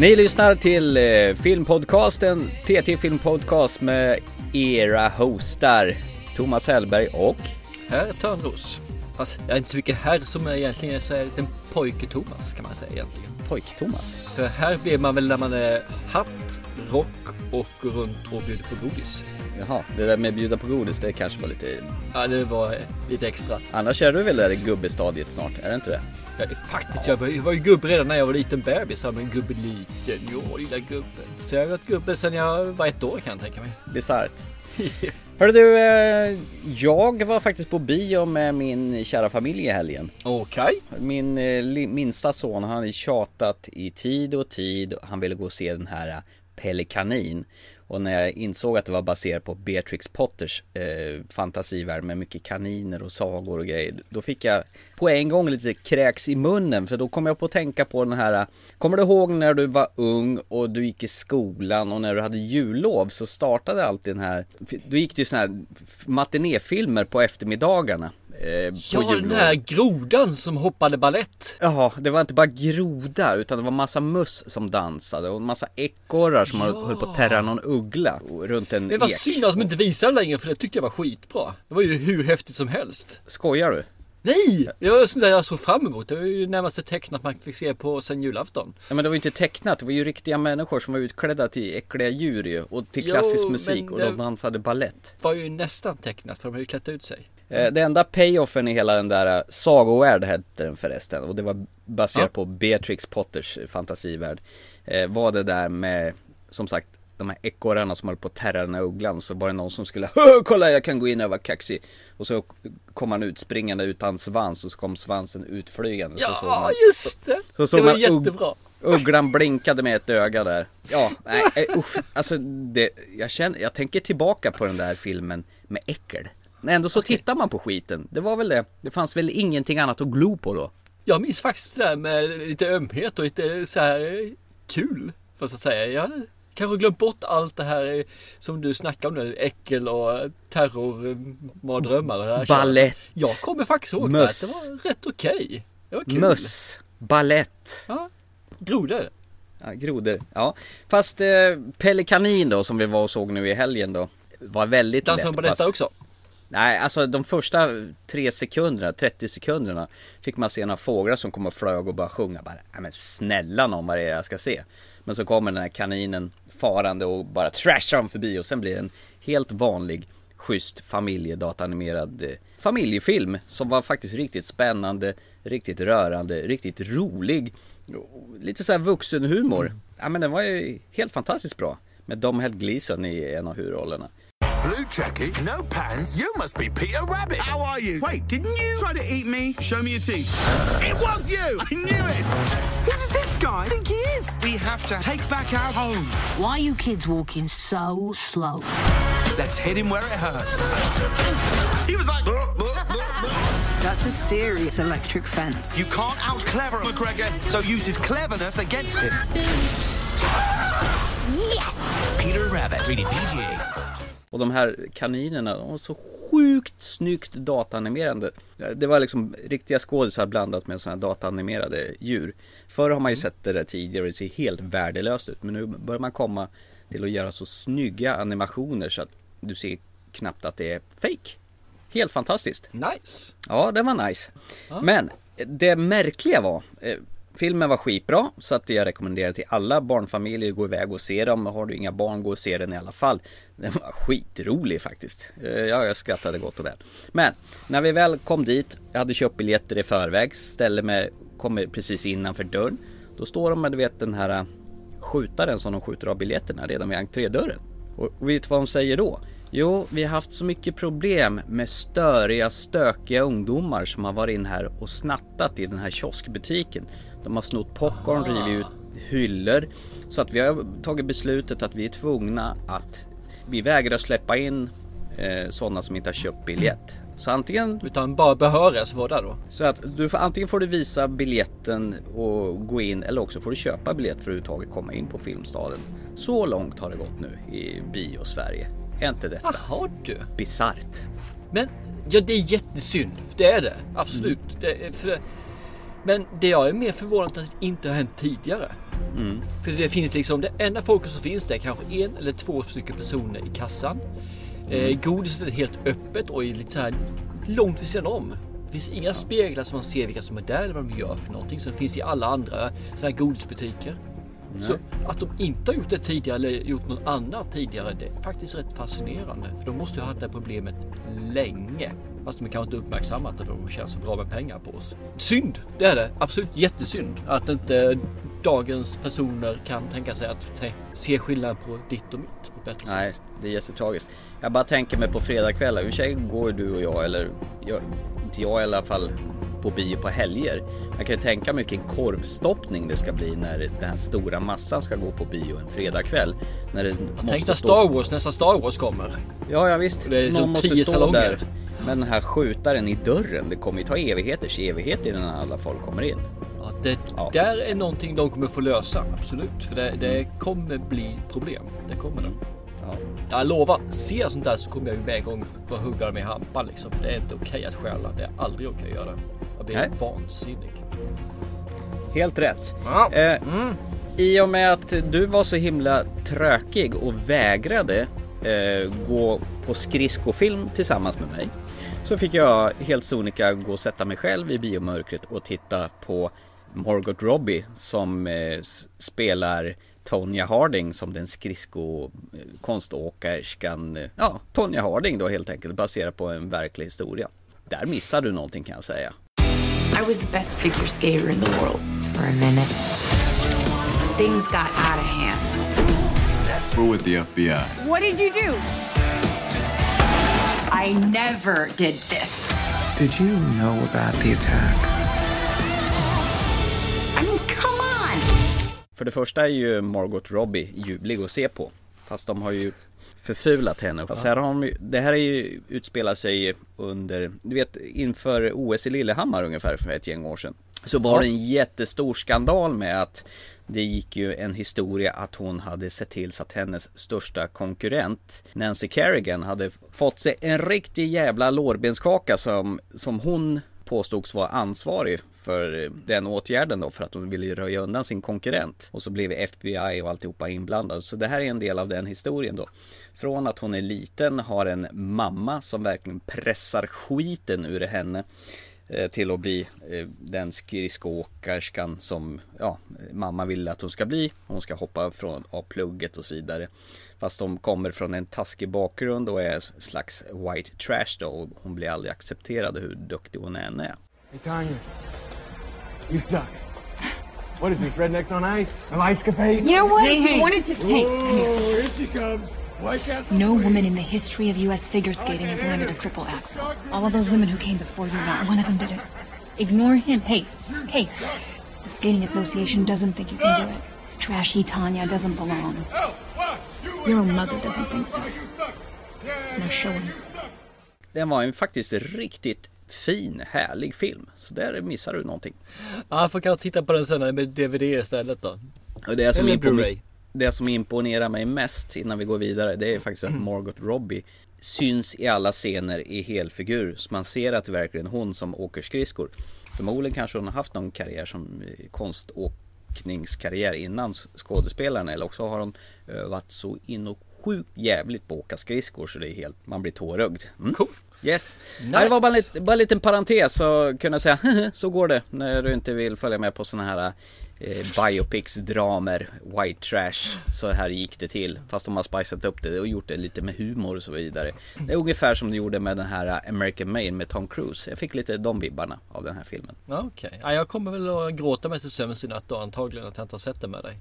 Ni lyssnar till eh, filmpodcasten TT Filmpodcast med era hostar Thomas Hellberg och Herr Törnros. Fast jag är inte så mycket herr som jag egentligen är så är det en pojke Thomas kan man säga egentligen. Pojk-Thomas. För här blir man väl när man är hatt, rock och går runt och bjuder på godis. Jaha, det där med bjuda på godis det kanske var lite... Ja, det var lite extra. Annars är du väl där i gubbestadiet snart, är det inte det? Ja, faktiskt, jag var, jag var ju gubbe redan när jag var liten bebis. Ja, men gubbe liten, jo lilla gubben. Så jag har varit gubbe sedan jag var ett år kan jag tänka mig. Bisarrt. Hörru du, eh, jag var faktiskt på bio med min kära familj i helgen. Okej. Min eh, minsta son, han hade tjatat i tid och tid. Han ville gå och se den här eh, Pelle Kanin. Och när jag insåg att det var baserat på Beatrix Potters eh, fantasivärld med mycket kaniner och sagor och grejer. Då fick jag på en gång lite kräks i munnen för då kom jag på att tänka på den här Kommer du ihåg när du var ung och du gick i skolan och när du hade jullov så startade alltid den här Då gick det ju sådana här matinéfilmer på eftermiddagarna eh, Ja, den där grodan som hoppade ballett. Ja, det var inte bara groda utan det var massa möss som dansade och en massa ekorrar som Ja. höll på att terra någon uggla runt en Det var ek. synd att de inte visade längre för det tyckte jag var skitbra. Det var ju hur häftigt som helst. Skojar du? Nej! Det var sånt där jag såg fram emot. Det var ju närmaste tecknat man fick se på sen julafton. Ja, men det var ju inte tecknat, det var ju riktiga människor som var utklädda till äckliga djur ju och till Jo, klassisk musik men och det- de dansade ballett. var ju nästan tecknat för de hade ju klätt ut sig. Eh, Det enda payoffen i hela den där eh, Sagovärld hette den förresten och det var baserat Ja. på Beatrix Potters fantasivärld. Eh, Var det där med, som sagt, de här ekorrarna som höll på att terra den här ugglan så var det någon som skulle "Hö, Kolla jag kan gå in och vara kaxig Och så kom han ut springande utan svans och så kom svansen utflygande så Ja, man, just det! så såg det var jättebra. Ugglan blinkade med ett öga där Ja, nej eh, usch Alltså det, jag känner, jag tänker tillbaka på den där filmen med äckel Men ändå så tittar man på skiten Det var väl det Det fanns väl ingenting annat att glo på då Jag minns faktiskt det där med lite ömhet och lite så här eh, kul. Fast att säga. Jag kanske glömt bort allt det här som du snackade om nu. Äckel och terror, mardrömmar och det här. Ballett. Jag kommer faktiskt ihåg det. Möss. Det var rätt okej. Det var kul. Möss Ballett Ja. Grodor. ja, Grodor Ja Fast eh, Pelle Kanin då som vi var och såg nu i helgen då Var väldigt Dansar de lätt pass. där också? Nej, alltså de första tre sekunderna, 30 sekunderna Fick man se några fåglar som kom och flög och bara sjunga bara men snälla någon vad det är jag ska se Men så kommer den här kaninen farande och bara trashar dem förbi och sen blir det en helt vanlig Schysst familjedatanimerad eh, familjefilm Som var faktiskt riktigt spännande Riktigt rörande, riktigt rolig. Lite så här vuxenhumor. Ja men den var ju helt fantastiskt bra. Med Dom Held Gleeson i en av huvudrollerna Blue jacket, no pants. You must be Peter Rabbit. How are you? Wait, didn't you try to eat me? Show me your teeth. It was you. I knew it. Who does this guy think he is? We have to take back our home. Why are you kids walking so slow? Let's hit him where it hurts. He was like, That's a serious electric fence. you can't out clever McGregor, so use his cleverness against him. Peter Rabbit. Rated PG. Och de här kaninerna, de var så sjukt snyggt dataanimerade. Det var liksom riktiga skådisar blandat med sådana här dataanimerade djur. Förr har man ju sett det där tidigare och det ser helt värdelöst ut. Men nu börjar man komma till att göra så snygga animationer så att du ser knappt att det är fake. Helt fantastiskt. Nice. Ja, det var nice. Men det märkliga var, eh, filmen var skitbra så att jag rekommenderar till alla barnfamiljer att gå iväg och se dem. Har du inga barn, gå och se den i alla fall. Den var skitrolig faktiskt. Eh, ja, jag skrattade gott och väl. Men när vi väl kom dit, jag hade köpt biljetter i förväg, ställde mig, kommer precis innanför dörren. Då står de med, du vet den här eh, skjutaren som de skjuter av biljetterna redan vid entrédörren. Och vet du vad de säger då? Jo, vi har haft så mycket problem med störiga, stökiga ungdomar som har varit in här och snattat i den här kioskbutiken. De har snott popcorn, rivit ut hyllor. Så att vi har tagit beslutet att vi är tvungna att vi vägrar släppa in eh, sådana som inte har köpt biljett. Så antingen Utan bara behöriga som var där då. så att du får, antingen får du visa biljetten och gå in eller också får du köpa biljett för att överhuvudtaget komma in på Filmstaden. Så långt har det gått nu i bio-Sverige. Är inte detta Jaha du. bisarrt? Men ja, det är jättesynd. Det är det. Absolut. Det är, för det, Men det jag är mer förvånad att det inte har hänt tidigare. För det finns liksom, det enda folket som finns där är kanske en eller två stycken personer i kassan. Eh, godiset är helt öppet och är lite så här långt vid sidan om. Det finns inga speglar som man ser vilka som är där eller vad de gör för någonting som finns i alla andra sådana här godisbutiker. Så att de inte har gjort det tidigare eller gjort något annat tidigare, det är faktiskt rätt fascinerande. För de måste ju ha haft det här problemet länge. Fast de kanske inte uppmärksammat det för de tjänar så bra med pengar på oss. Synd, det är det. Absolut jättesynd att inte dagens personer kan tänka sig att se skillnad på ditt och mitt på ett bättre Nej, sätt. det är jättetragiskt. Jag bara tänker mig på fredagkvällar. I och för sig går du och jag, eller jag, inte jag i alla fall, på bio på helger. Jag kan ju tänka mig vilken korvstoppning det ska bli när den här stora massan ska gå på bio en fredagkväll. När det Tänk när Star Wars, nästa Star Wars kommer. Ja, ja visst. Det är Någon som måste stå salonger. där med den här skjutaren i dörren. Det kommer ju ta evigheters evigheter innan alla folk kommer in. Ja, det Ja. där är någonting de kommer få lösa, absolut. För det, det kommer bli problem. Det kommer det. Ja. Jag lovar, ser jag sånt där så kommer jag ju med en gång på hugga med hampan liksom. Det är inte okej att stjäla. Det är aldrig okej att göra. Jag blir Nej. vansinnig. Helt rätt. Ja. Eh, I och med att du var så himla trökig och vägrade eh, gå på skridskofilm tillsammans med mig så fick jag helt sonika gå och sätta mig själv i biomörkret och titta på Margot Robbie som eh, spelar Tonya Harding som den skridskokonståkerskan. Eh, ja, Tonya Harding då helt enkelt baserat på en verklig historia. Där missade du någonting kan jag säga. I was the best figure skater in the world for a minute. Things got out of hand. We're with the FBI. What did you do? I never did this. Did you know about the attack? I mean, come on! För det första är ju Margot Robbie ljuvlig att se på. Fast de har ju förfulat henne. Fast här har de, ju- det här är ju utspelar sig under, du vet inför OS i Lillehammar ungefär för ett gäng år sedan. Så var det en jättestor skandal med att det gick ju en historia att hon hade sett till så att hennes största konkurrent Nancy Kerrigan hade fått sig en riktig jävla lårbenskaka som, som hon påstods vara ansvarig för eh, den åtgärden då för att hon ville röja undan sin konkurrent. Och så blev FBI och alltihopa inblandade. Så det här är en del av den historien då. Från att hon är liten har en mamma som verkligen pressar skiten ur henne eh, till att bli eh, den skridskoåkerskan som ja, mamma vill att hon ska bli. Hon ska hoppa från av plugget och så vidare. Fast de kommer från en taskig bakgrund och är en slags white trash då och hon blir aldrig accepterad hur duktig hon än är. Hey, Tanya. You suck. What is this, rednecks on ice? An ice capade? You know what? Hey, hey. wanted to hey, come here. Oh, here she comes. White Castle. No woman in the history of U.S. figure skating has landed a triple axel. All of those women who came before you, not one of them did it. Ignore him. Hey, hey. The Skating Association doesn't think you can do it. Trashy Tanya doesn't belong. Oh, what? You Your own mother doesn't think so. You suck. Now show him. Den var en faktiskt riktigt fin, härlig film. Så där missar du någonting. Ja, jag får kanske titta på den sen med DVD istället då. Och det, som Eller impone- Blu-ray. det som imponerar mig mest innan vi går vidare det är faktiskt att Margot Robbie syns i alla scener i helfigur. Så man ser att det verkligen är hon som åker skridskor. Förmodligen kanske hon har haft någon karriär som eh, konståkningskarriär innan skådespelaren eller också har hon övat så in och sjukt jävligt på att åka skridskor så det är helt, man blir tårögd. Mm. Cool. Yes. Nice. Det var bara, lite, bara en liten parentes så kunna säga så går det när du inte vill följa med på såna här eh, biopics, dramer, white trash. Så här gick det till. Fast de har spicat upp det och gjort det lite med humor och så vidare. Det är ungefär som de gjorde med den här American Made med Tom Cruise. Jag fick lite de vibbarna av den här filmen. Okej, ja, jag kommer väl att gråta mig till sömns i natt då antagligen att jag inte har sett det med dig.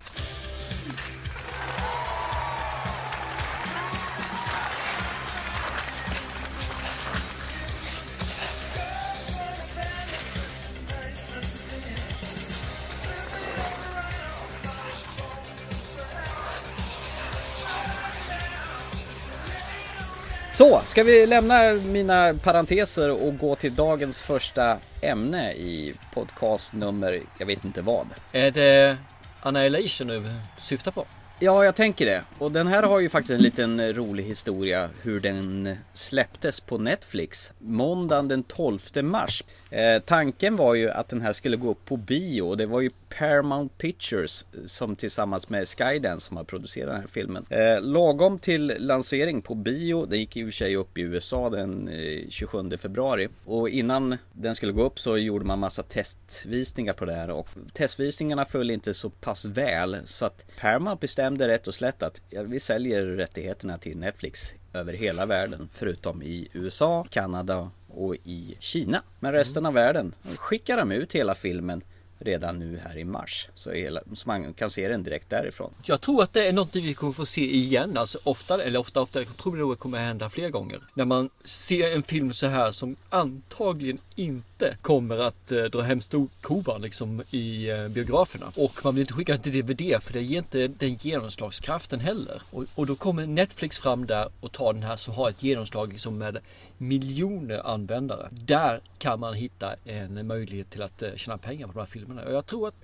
Så, ska vi lämna mina parenteser och gå till dagens första ämne i podcast nummer, jag vet inte vad. Är det Annihilation du syftar på? Ja, jag tänker det. Och den här har ju faktiskt en liten eh, rolig historia hur den släpptes på Netflix. Måndagen den 12 mars. Eh, tanken var ju att den här skulle gå upp på bio och det var ju Paramount Pictures eh, som tillsammans med Skydance som har producerat den här filmen. Eh, lagom till lansering på bio, den gick i och för sig upp i USA den eh, 27 februari. Och innan den skulle gå upp så gjorde man massa testvisningar på det här och testvisningarna föll inte så pass väl så att Paramount bestämde rätt och slätt att ja, vi säljer rättigheterna till Netflix över hela världen förutom i USA, Kanada och i Kina. Men resten av världen skickar de ut hela filmen redan nu här i mars. Så, hela, så man kan se den direkt därifrån. Jag tror att det är något vi kommer få se igen. Alltså ofta, eller ofta, ofta. Jag tror det kommer hända fler gånger. När man ser en film så här som antagligen inte kommer att eh, dra hem storkovan liksom i eh, biograferna. Och man vill inte skicka den till DVD för det ger inte den genomslagskraften heller. Och, och då kommer Netflix fram där och tar den här som har ett genomslag liksom med miljoner användare. Där kan man hitta en möjlighet till att eh, tjäna pengar på de här filmerna. Och jag tror att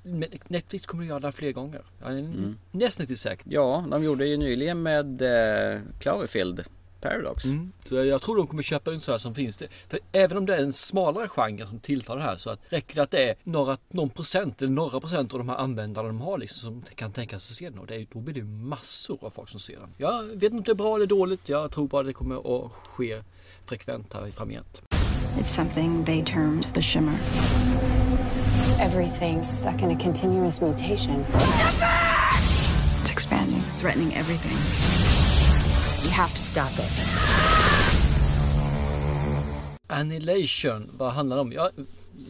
Netflix kommer att göra det fler gånger. Jag är mm. nästan till säker. Ja, de gjorde ju nyligen med eh, Cloverfield Paradox. Mm. Så jag tror de kommer köpa in sådär som finns det. För även om det är en smalare genre som tilltar det här så att räcker det att det är några, någon procent eller några procent av de här användarna de har liksom som kan tänka sig att se den. Och det då blir det massor av folk som ser den. Jag vet inte om det är bra eller dåligt. Jag tror bara det kommer att ske frekvent här framgent. It's something they termed the shimmer. Everything's stuck in a continuous mutation. It's expanding, threatening everything. Have to stop it. Annihilation, vad handlar det om? Ja,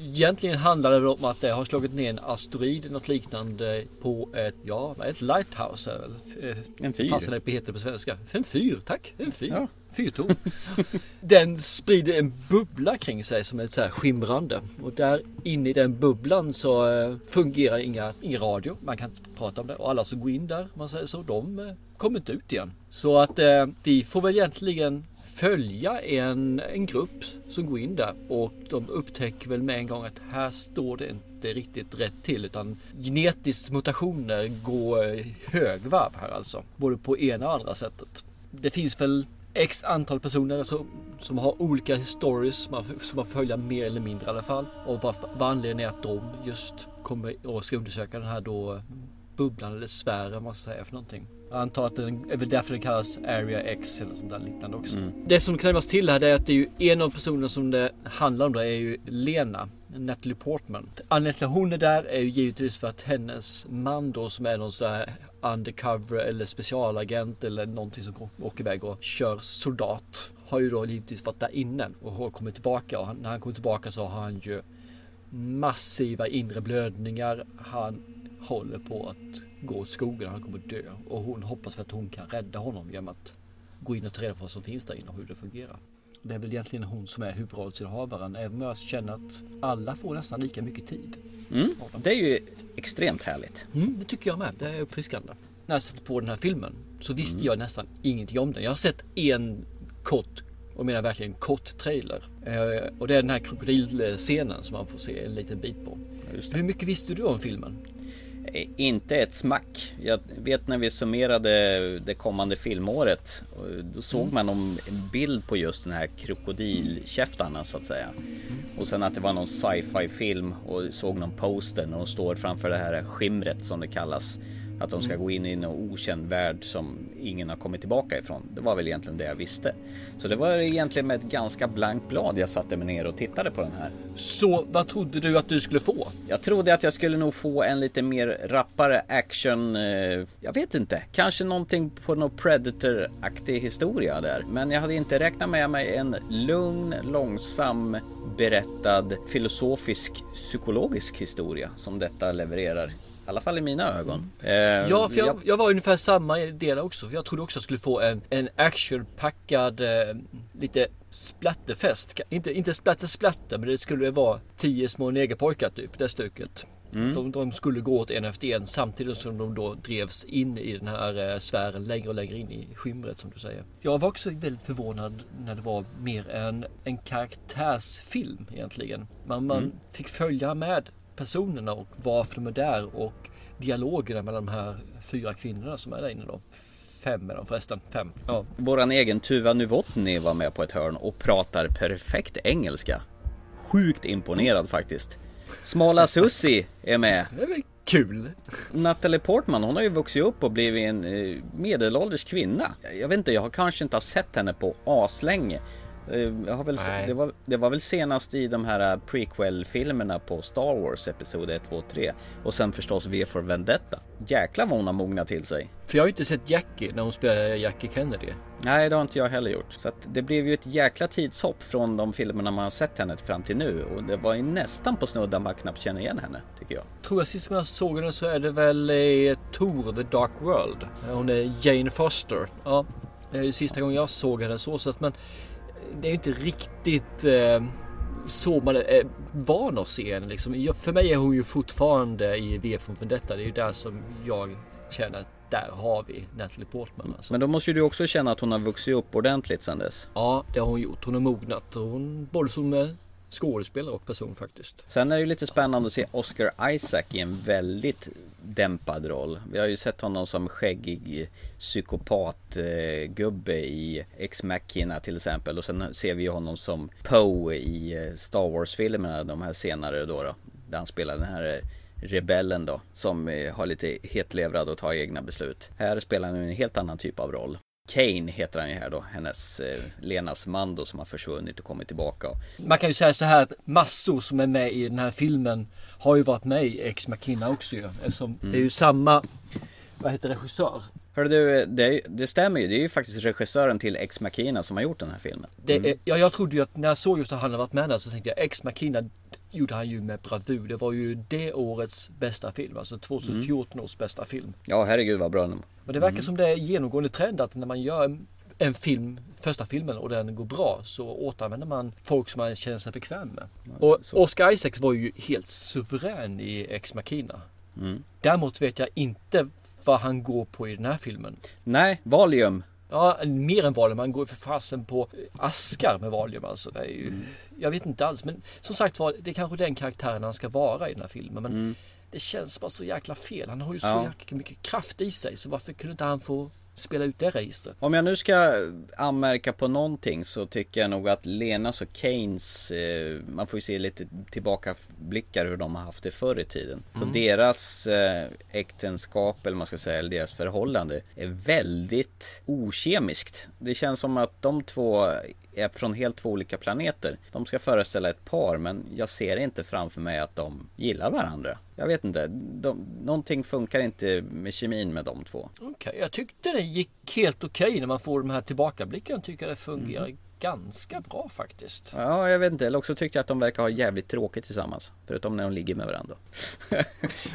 egentligen handlar det om att det har slagit ner en asteroid något liknande på ett, ja, ett lighthouse. Eller, en fyr. Passar det heter på svenska. En fyr, tack. En fyr. Ja. Fyrtorn. den sprider en bubbla kring sig som är så här skimrande. Och där inne i den bubblan så eh, fungerar inga, ingen radio. Man kan inte prata om det. Och alla som går in där, man säger så, de kommit inte ut igen. Så att eh, vi får väl egentligen följa en, en grupp som går in där och de upptäcker väl med en gång att här står det inte riktigt rätt till utan genetiskt mutationer går högvarv här alltså. Både på ena och andra sättet. Det finns väl X antal personer som, som har olika stories som man, som man mer eller mindre i alla fall. Och vad, vad anledningen är att de just kommer och ska undersöka den här då bubblan eller sfären vad ska säga för någonting. Jag antar att den är väl därför den kallas Area X eller sånt där liknande också. Mm. Det som kan läggas till här är att det är ju en av personerna som det handlar om då är ju Lena. Natalie Portman. Anledningen till att hon är där är ju givetvis för att hennes man då som är någon sån där undercover eller specialagent eller någonting som åker iväg och kör soldat. Har ju då givetvis varit där inne och har kommit tillbaka och när han kommer tillbaka så har han ju massiva inre blödningar. Han håller på att gå åt skogen, han kommer dö och hon hoppas att hon kan rädda honom genom att gå in och ta reda på vad som finns där inne och hur det fungerar. Det är väl egentligen hon som är huvudrollsinnehavaren även om jag känner att alla får nästan lika mycket tid. Mm. Det är ju extremt härligt. Mm, det tycker jag med. Det är uppfriskande. När jag satte på den här filmen så visste mm. jag nästan ingenting om den. Jag har sett en kort och menar verkligen kort trailer. Eh, och det är den här krokodilscenen som man får se en liten bit på. Hur mycket visste du om filmen? Eh, inte ett smack. Jag vet när vi summerade det kommande filmåret. Då såg mm. man en bild på just den här krokodilkäftarna så att säga. Och sen att det var någon sci-fi film och såg någon poster när de står framför det här skimret som det kallas. Att de ska mm. gå in i en okänd värld som ingen har kommit tillbaka ifrån. Det var väl egentligen det jag visste. Så det var egentligen med ett ganska blankt blad jag satte mig ner och tittade på den här. Så vad trodde du att du skulle få? Jag trodde att jag skulle nog få en lite mer rappare action. Eh, jag vet inte. Kanske någonting på någon Predator-aktig historia där. Men jag hade inte räknat med mig en lugn, långsam berättad filosofisk psykologisk historia som detta levererar. I alla fall i mina ögon. Eh, ja, för jag, jag var ungefär samma del också. Jag trodde också jag skulle få en, en actionpackad, eh, lite splatterfest. Inte, inte splatter splatter, men det skulle vara tio små negerpojkar typ, det stycket. Mm. De, de, skulle gå åt en efter en samtidigt som de då drevs in i den här eh, sfären längre och längre in i skimret som du säger. Jag var också väldigt förvånad när det var mer en, en karaktärsfilm egentligen. Man, man mm. fick följa med personerna och varför de är där och dialogerna mellan de här fyra kvinnorna som är där inne då. Fem är de förresten, fem. Ja. Våran egen Tuva Nuvotny var med på ett hörn och pratar perfekt engelska. Sjukt imponerad faktiskt. Smala Sussi är med. Det är väl kul. Natalie Portman hon har ju vuxit upp och blivit en eh, medelålders kvinna. Jag vet inte, jag har kanske inte har sett henne på aslänge. Eh, väl, det, var, det var väl senast i de här prequel-filmerna på Star Wars Episod 1, 2, 3 och sen förstås V for Vendetta. Jäklar vad hon har mognat till sig. För jag har ju inte sett Jackie när hon spelar Jackie Kennedy. Nej, det har inte jag heller gjort. Så att det blev ju ett jäkla tidshopp från de filmerna man har sett henne fram till nu och det var ju nästan på snudden man knappt känner igen henne, tycker jag. Tror jag sist jag såg henne så är det väl i Thor The Dark World. Hon är Jane Foster. Ja, det är ju sista gången jag såg henne så. så att, men det är inte riktigt eh, så man är van att se henne. Liksom. Jag- För mig är hon ju fortfarande i V för Vendetta. Det är ju där som jag känner att där har vi Natalie Portman. Alltså. Men då måste ju du också känna att hon har vuxit upp ordentligt sen dess. Ja, det har hon gjort. Hon har mognat. Hon, både som eh, skådespelare och person faktiskt. Sen är det ju lite spännande att se Oscar Isaac i en väldigt dämpad roll. Vi har ju sett honom som skäggig psykopatgubbe i Ex Machina till exempel. Och sen ser vi honom som Poe i eh, Star Wars-filmerna, de här senare då. då där han spelar den här eh, rebellen då, som eh, har lite hetlevrad och tar egna beslut. Här spelar han en helt annan typ av roll. Kane heter han ju här då, hennes eh, Lenas man då som har försvunnit och kommit tillbaka. Man kan ju säga så här att massor som är med i den här filmen har ju varit med i Ex Machina också ju. Eftersom det är ju samma, vad heter regissör? Hörru du, det, det stämmer ju. Det är ju faktiskt regissören till Ex Machina som har gjort den här filmen. Det är, ja, jag trodde ju att när jag såg just att han hade varit med där så tänkte jag Ex Machina gjorde han ju med bravur. Det var ju det årets bästa film, alltså 2014 års bästa film. Ja, herregud vad bra den Men det verkar som det är genomgående trend att när man gör en, en film, första filmen och den går bra så återanvänder man folk som man känner sig bekväm med. Och Oscar Isaacs var ju helt suverän i Ex Machina. Mm. Däremot vet jag inte vad han går på i den här filmen. Nej, Valium. Ja, mer än Valium. Han går för fasen på askar med Valium alltså. Det är ju, Mm. Jag vet inte alls. Men som sagt var, det är kanske den karaktären han ska vara i den här filmen. Men det känns bara så jäkla fel. Han har ju så. Ja. jäkla mycket kraft i sig. Så varför kunde inte han få spela ut det registret? Om jag nu ska anmärka på någonting så tycker jag nog att Lenas och Keynes, eh, man får ju se lite tillbakablickar hur de har haft det förr i tiden. Så Mm. deras eh, äktenskap, eller man ska säga, eller deras förhållande är väldigt okemiskt. Det känns som att de två är från helt två olika planeter. De ska föreställa ett par men jag ser inte framför mig att de gillar varandra. Jag vet inte, de, någonting funkar inte med kemin med de två. Okej, jag tyckte det gick helt okej när man får de här tillbakablickarna. Tycker det fungerar Mm. ganska bra faktiskt. Ja, jag vet inte. Eller också tyckte jag att de verkar ha jävligt tråkigt tillsammans. Förutom när de ligger med varandra.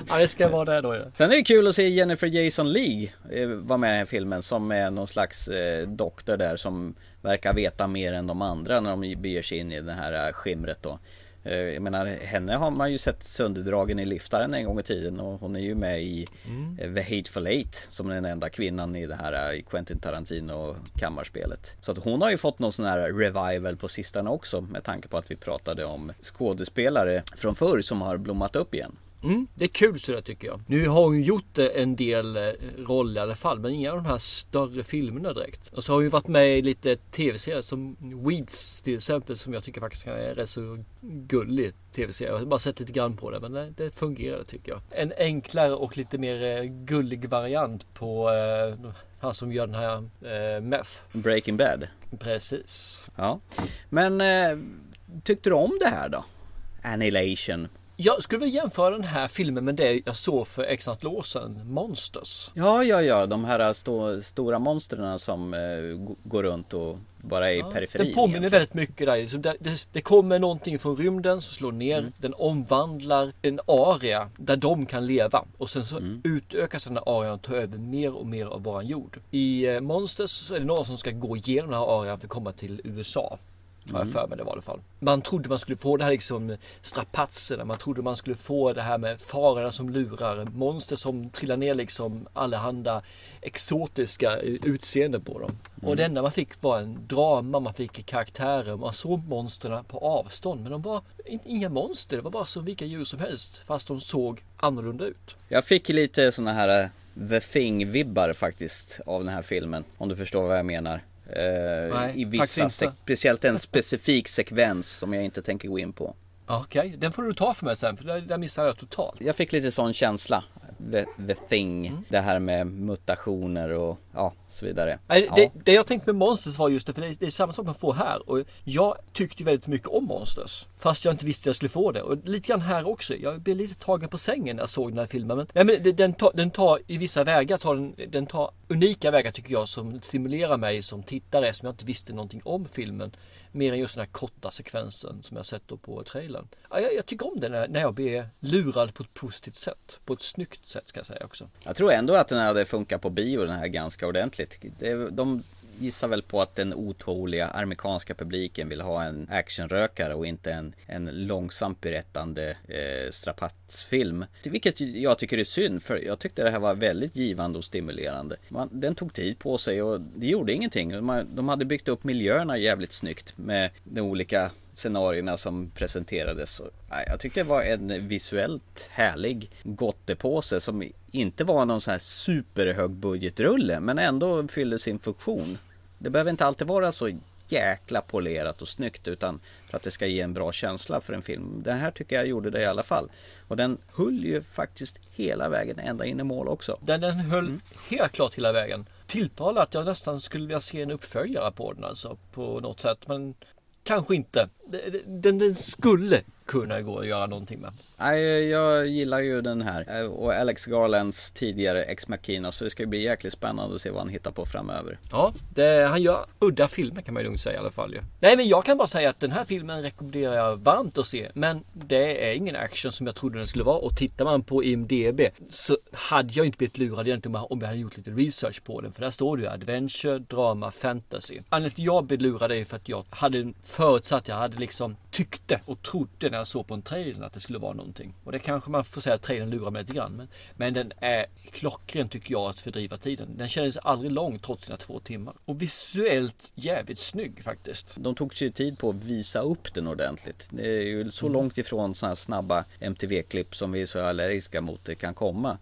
Ja, det ska vara det då ja. Sen är det kul att se Jennifer Jason Leigh eh, vara med i den här filmen som är någon slags eh, doktor där som verkar veta mer än de andra när de beger sig in i det här eh, skimret då. Eh, Jag menar, henne har man ju sett sönderdragen i liftaren en gång i tiden och hon är ju med i Mm. eh, The Hateful Eight som den enda kvinnan i det här Quentin Tarantino kammarspelet. Så att hon har ju fått någon sån här revival på sistone också med tanke på att vi pratade om skådespelare från förr som har blommat upp igen. Mm, det är kul sådär tycker jag. Nu har hon ju gjort eh, en del eh, roller i alla fall, men inga av de här större filmerna direkt. Och så har hon ju varit med i lite tv-serier som Weeds till exempel, som jag tycker faktiskt är rätt så gullig tv-serie. Jag har bara sett lite grann på det, men det, det fungerar tycker jag. En enklare och lite mer eh, gullig variant på eh, han som gör den här eh, Meth. Breaking Bad. Precis. Ja. Men eh, tyckte du om det här då? Annihilation. Jag skulle vilja jämföra den här filmen med det jag såg för x antal år sedan, Monsters. Ja, ja, ja, de här sto stora monstren som eh, går runt och bara är i periferin. Den påminner väldigt mycket där. Det, det, det kommer någonting från rymden som slår ner. Mm. Den omvandlar en area där de kan leva. Och sen så Mm. utökas den här arean och tar över mer och mer av våran jord. I eh, Monsters så är det någon som ska gå igenom den här arean för att komma till USA. Har jag för mig det var i alla fall. Man trodde man skulle få det här liksom strapatserna. Man trodde man skulle få det här med farorna som lurar. Monster som trillar ner liksom allehanda exotiska utseenden på dem. Och det enda man fick var en drama, man fick karaktärer, man såg monstren på avstånd. Men de var inga monster, det var bara som vilka djur som helst. Fast de såg annorlunda ut. Jag fick lite såna här eh, The Thing-vibbar faktiskt av den här filmen. Om du förstår vad jag menar. Eh, Nej, I vissa, speciellt en specifik sekvens som jag inte tänker gå in på. Okej, den får du ta för mig sen för där, där missade jag totalt. Jag fick lite sån känsla. The, the Thing. Mm. Det här med mutationer och ja, så vidare. Nej, ja. det, det jag tänkte med Monsters var just det, för det, det är samma sak man får här. Och jag tyckte väldigt mycket om Monsters. Fast jag inte visste att jag skulle få det. Och lite grann här också. Jag blev lite tagen på sängen när jag såg den här filmen. Men, ja, men den, tar, den tar i vissa vägar, tar den, den tar unika vägar tycker jag som stimulerar mig som tittare som jag inte visste någonting om filmen. Mer än just den här korta sekvensen som jag sett då på trailern. Ja, jag, jag tycker om den när, när jag blir lurad på ett positivt sätt. På ett snyggt sätt ska jag säga också. Jag tror ändå att den hade funkat på bio den här ganska ordentligt. Det, de gissar väl på att den otåliga amerikanska publiken vill ha en actionrökare och inte en, en långsamt berättande eh, strapatsfilm. Vilket jag tycker är synd för jag tyckte det här var väldigt givande och stimulerande. Man, den tog tid på sig och det gjorde ingenting. Man, de hade byggt upp miljöerna jävligt snyggt med de olika scenarierna som presenterades. Jag tyckte det var en visuellt härlig gottepåse som inte var någon sån här superhög budgetrulle men ändå fyllde sin funktion. Det behöver inte alltid vara så jäkla polerat och snyggt utan för att det ska ge en bra känsla för en film. Den här tycker jag gjorde det i alla fall. Och den höll ju faktiskt hela vägen ända in i mål också. Den, den höll Mm. helt klart hela vägen. Tilltalar att jag nästan skulle vilja se en uppföljare på den alltså. På något sätt. Men kanske inte. Den, den skulle kunna gå att göra någonting med. Nej, jag gillar ju den här Eh, och Alex Garlands tidigare Ex Machina så det ska ju bli jäkligt spännande att se vad han hittar på framöver. Ja, det, han gör udda filmer kan man ju lugnt säga i alla fall ju. Nej men jag kan bara säga att den här filmen rekommenderar jag varmt att se. Men det är ingen action som jag trodde den skulle vara. Och tittar man på IMDB så hade jag inte blivit lurad egentligen om jag- om jag hade gjort lite research på den. För där står det ju adventure, drama, fantasy. Anledningen till att jag blev lurad är för att jag hade förutsatt, jag hade liksom tyckte och trodde när jag såg på en trailer att det skulle vara någonting. Och det kanske man får säga att trailern lurar mig lite grann. Men, men den är klockren tycker jag att fördriva tiden. Den kändes aldrig lång trots sina två timmar. Och visuellt jävligt snygg faktiskt. De tog sig tid på att visa upp den ordentligt. Det är ju så långt ifrån sådana här snabba MTV-klipp som vi är så allergiska mot det kan komma.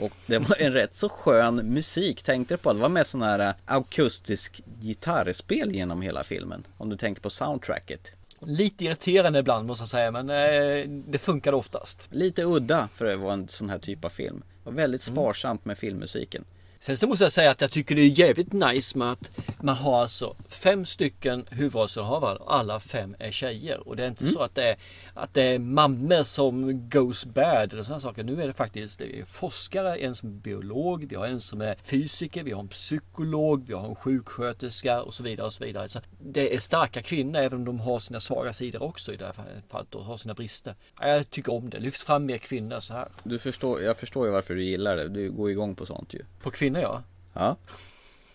Och det var en rätt så skön musik. Tänkte du på det var med sån här äh, akustisk gitarrspel genom hela filmen. Om du tänkte på soundtracket. Lite irriterande ibland måste jag säga men eh, det funkar oftast. Lite udda för att vara en sån här typ av film. Det var väldigt sparsamt med filmmusiken. Sen så måste jag säga att jag tycker det är jävligt nice med att man har alltså fem stycken huvudrollsinnehavare. Alla fem är tjejer. Och det är inte så att det är, att det är mammor som goes bad eller sådana saker. Nu är det faktiskt det är forskare, en som är biolog, vi har en som är fysiker, vi har en psykolog, vi har en sjuksköterska och så vidare. och så vidare. Så det är starka kvinnor även om de har sina svaga sidor också i det här fallet och har sina brister. Ja, Jag tycker om det. Lyft fram mer kvinnor så här. Du förstår, jag förstår ju varför du gillar det. Du går igång på sånt ju. På kvinnor ja. Ja.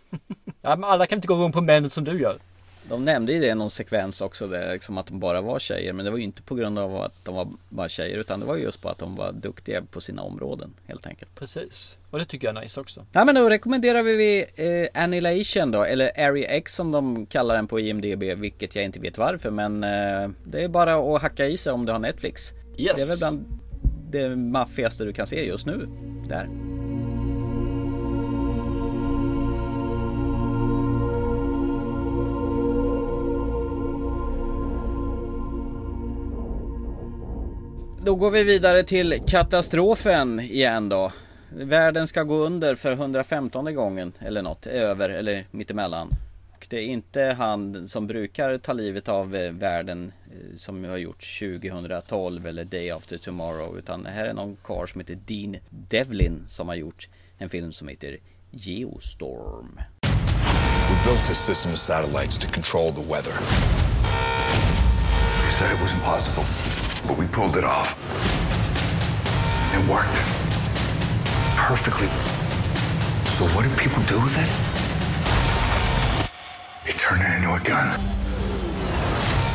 ja men alla kan inte gå igång på män som du gör. De nämnde ju det i någon sekvens också där liksom att de bara var tjejer Men det var ju inte på grund av att de var bara tjejer Utan det var ju just på att de var duktiga på sina områden helt enkelt Precis. Och det tycker jag är nice också. Ja men då rekommenderar vi eh, Annihilation då Eller Area X som de kallar den på IMDB Vilket jag inte vet varför men eh, Det är bara att hacka i sig om du har Netflix Yes. Det är väl bland det maffigaste du kan se just nu Där Då går vi vidare till katastrofen igen då. Världen ska gå under för 115 gången eller något, över eller mittemellan. Och det är inte han som brukar ta livet av eh, världen eh, som har gjort 2012 eller Day After Tomorrow. Utan det här är någon karl som heter Dean Devlin som har gjort en film som heter Geostorm. We built a system of satellites to control the weather. They said it was impossible, but we pulled it off. It worked. Perfectly. So what do people do with it? They turn it into a gun.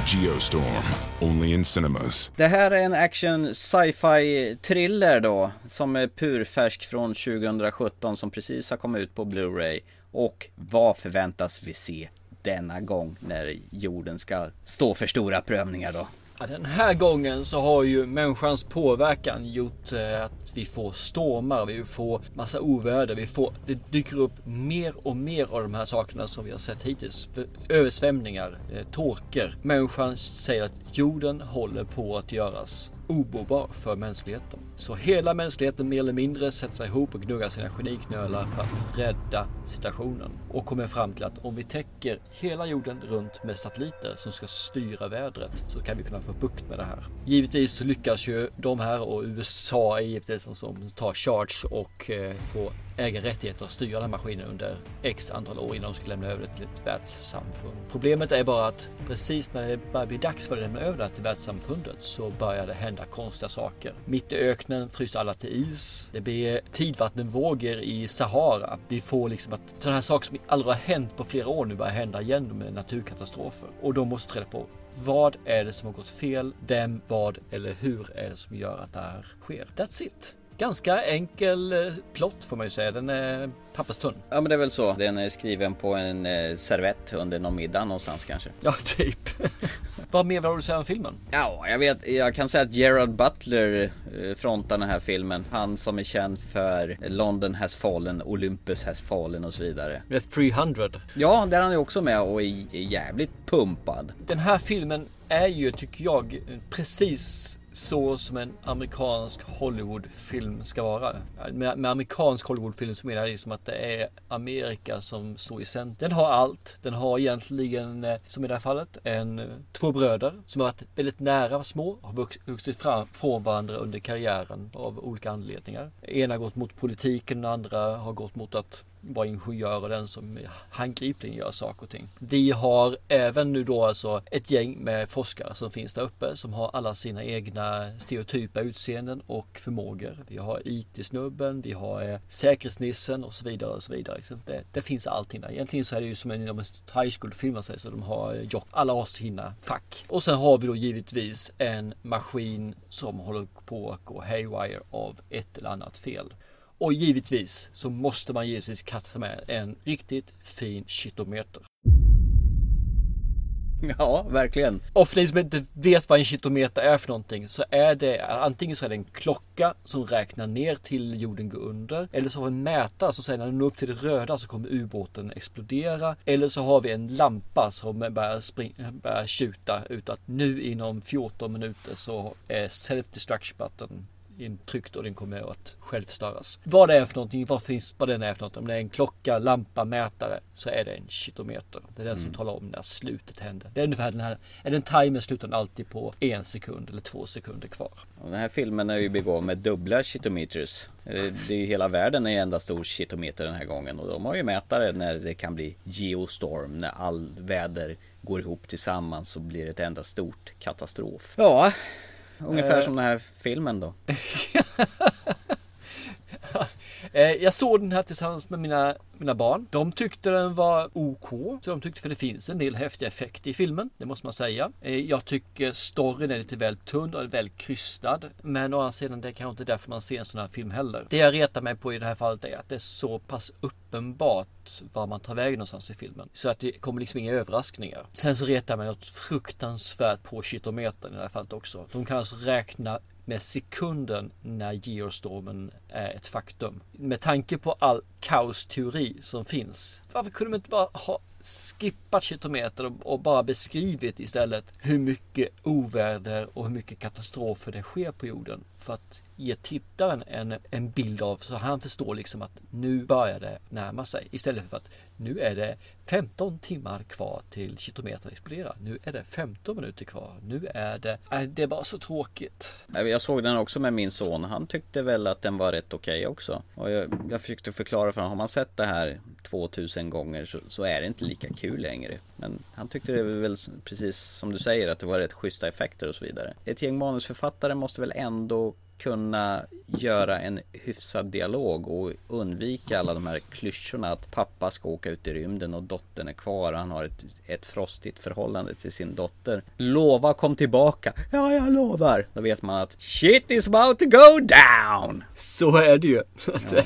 Geostorm, only in cinemas. Det här är en action sci-fi thriller då Som är purfärsk från 2017 som precis har kommit ut på Blu-ray Och vad förväntas vi se denna gång när jorden ska stå för stora prövningar då? Ja, den här gången så har ju människans påverkan gjort eh, att vi får stormar, vi får massa oväder, vi får, det dyker upp mer och mer av de här sakerna som vi har sett hittills. Översvämningar, eh, torker. Människan säger att jorden håller på att göras obobar för mänskligheten. Så hela mänskligheten mer eller mindre sätter sig ihop och gnuggar sina geniknölar för att rädda situationen. Och kommer fram till att om vi täcker hela jorden runt med satelliter som ska styra vädret så kan vi kunna få bukt med det här. Givetvis så lyckas ju de här och USA är givetvis som, som tar charge och eh, får äga rättigheter att styra den här maskinen under x antal år innan de ska lämna över det till ett världssamfund. Problemet är bara att precis när det börjar bli dags för att lämna över det till världssamfundet så börjar det hända konstiga saker. Mitt i öknen fryser alla till is. Det blir tidvattenvågor i Sahara. Vi får liksom att sådana här saker som aldrig har hänt på flera år nu börjar hända igen med naturkatastrofer. Och de måste reda på vad är det som har gått fel? Vem, vad eller hur är det som gör att det här sker? That's it. Ganska enkel eh, plott får man ju säga. Den är papperstunn. Ja men det är väl så. Den är skriven på en eh, servett under någon middag någonstans kanske. Ja, typ. Vad mer vill du säga om filmen? Ja, jag vet. Jag kan säga att Gerard Butler eh, frontar den här filmen. Han som är känd för London has fallen, Olympus has fallen och så vidare. Med 300. Ja, där är han ju också med och är jävligt pumpad. Den här filmen är ju, tycker jag, precis så som en amerikansk Hollywoodfilm ska vara. Med, med amerikansk Hollywoodfilm så menar jag liksom att det är Amerika som står i centrum. Den har allt. Den har egentligen, eh, som i det här fallet, en, eh, två bröder som har varit väldigt nära små. Har vuxit fram från varandra under karriären av olika anledningar. Ena har gått mot politiken, den andra har gått mot att vara ingenjör och den som handgripligen gör saker och ting. Vi har även nu då alltså ett gäng med forskare som finns där uppe som har alla sina egna stereotypa utseenden och förmågor. Vi har IT-snubben, vi har eh, säkerhetsnissen och så vidare och så vidare. Det, det, finns allting där. Egentligen så är det ju som en, en high school-film sig så de har gjort alla oss sina fack. Och sen har vi då givetvis en maskin som håller på att gå haywire av ett eller annat fel. Och givetvis så måste man givetvis kasta med en riktigt fin kitometer. Ja, verkligen. Och för dig som inte vet vad en kitometer är för någonting så är det antingen så är det en klocka som räknar ner till jorden går under. Eller så har vi en mätare som säger när den når upp till det röda så kommer ubåten explodera. Eller så har vi en lampa som börjar, spring, börjar tjuta ut att nu inom 14 minuter så är self destruction button intryckt och den kommer att självstöras. Vad det är för någonting, vad, finns, vad den är för någonting. Om det är en klocka, lampa, mätare så är det en kitometer. Det är den mm. som talar om när slutet händer. Det är ungefär den här, är den timer slutar alltid på en sekund eller två sekunder kvar. Och den här filmen är ju begåvad med dubbla kitometers. Det är ju hela världen är en enda stor kitometer den här gången och de har ju mätare när det kan bli geostorm, när all väder går ihop tillsammans så blir det ett enda stort katastrof. Ja, Ungefär uh, som den här filmen då. Eh, jag såg den här tillsammans med mina, mina barn. De tyckte den var OK. Så de tyckte för det finns en del häftiga effekter i filmen. Det måste man säga. Eh, jag tycker storyn är lite väl tunn och väl krystad. Men å andra sidan det är kanske inte därför man ser en sån här film heller. Det jag retar mig på i det här fallet är att det är så pass uppenbart var man tar vägen någonstans i filmen. Så att det kommer liksom inga överraskningar. Sen så retar jag mig något fruktansvärt på kitometern i det här fallet också. De kan alltså räkna med sekunden när geostormen är ett faktum. Med tanke på all kaosteori som finns. Varför kunde man inte bara ha skippat kilometer och bara beskrivit istället hur mycket oväder och hur mycket katastrofer det sker på jorden. För att ge tittaren en, en bild av så han förstår liksom att nu börjar det närma sig. Istället för att nu är det 15 timmar kvar till kilometern exploderar. Nu är det 15 minuter kvar. Nu är det... Det är bara så tråkigt. Jag såg den också med min son. Han tyckte väl att den var rätt okej okay också. Och jag, jag försökte förklara för honom. Har man sett det här 2000 gånger så, så, är det inte lika kul längre. Men han tyckte det var väl precis som du säger att det var rätt schyssta effekter och så vidare. Ett gäng manusförfattare måste väl ändå kunna göra en hyfsad dialog och undvika alla de här klyschorna att pappa ska åka ut i rymden och dottern är kvar och han har ett, ett frostigt förhållande till sin dotter. Lova kom tillbaka. Ja, jag lovar. Då vet man att shit is about to go down. Så är det ju. Ja.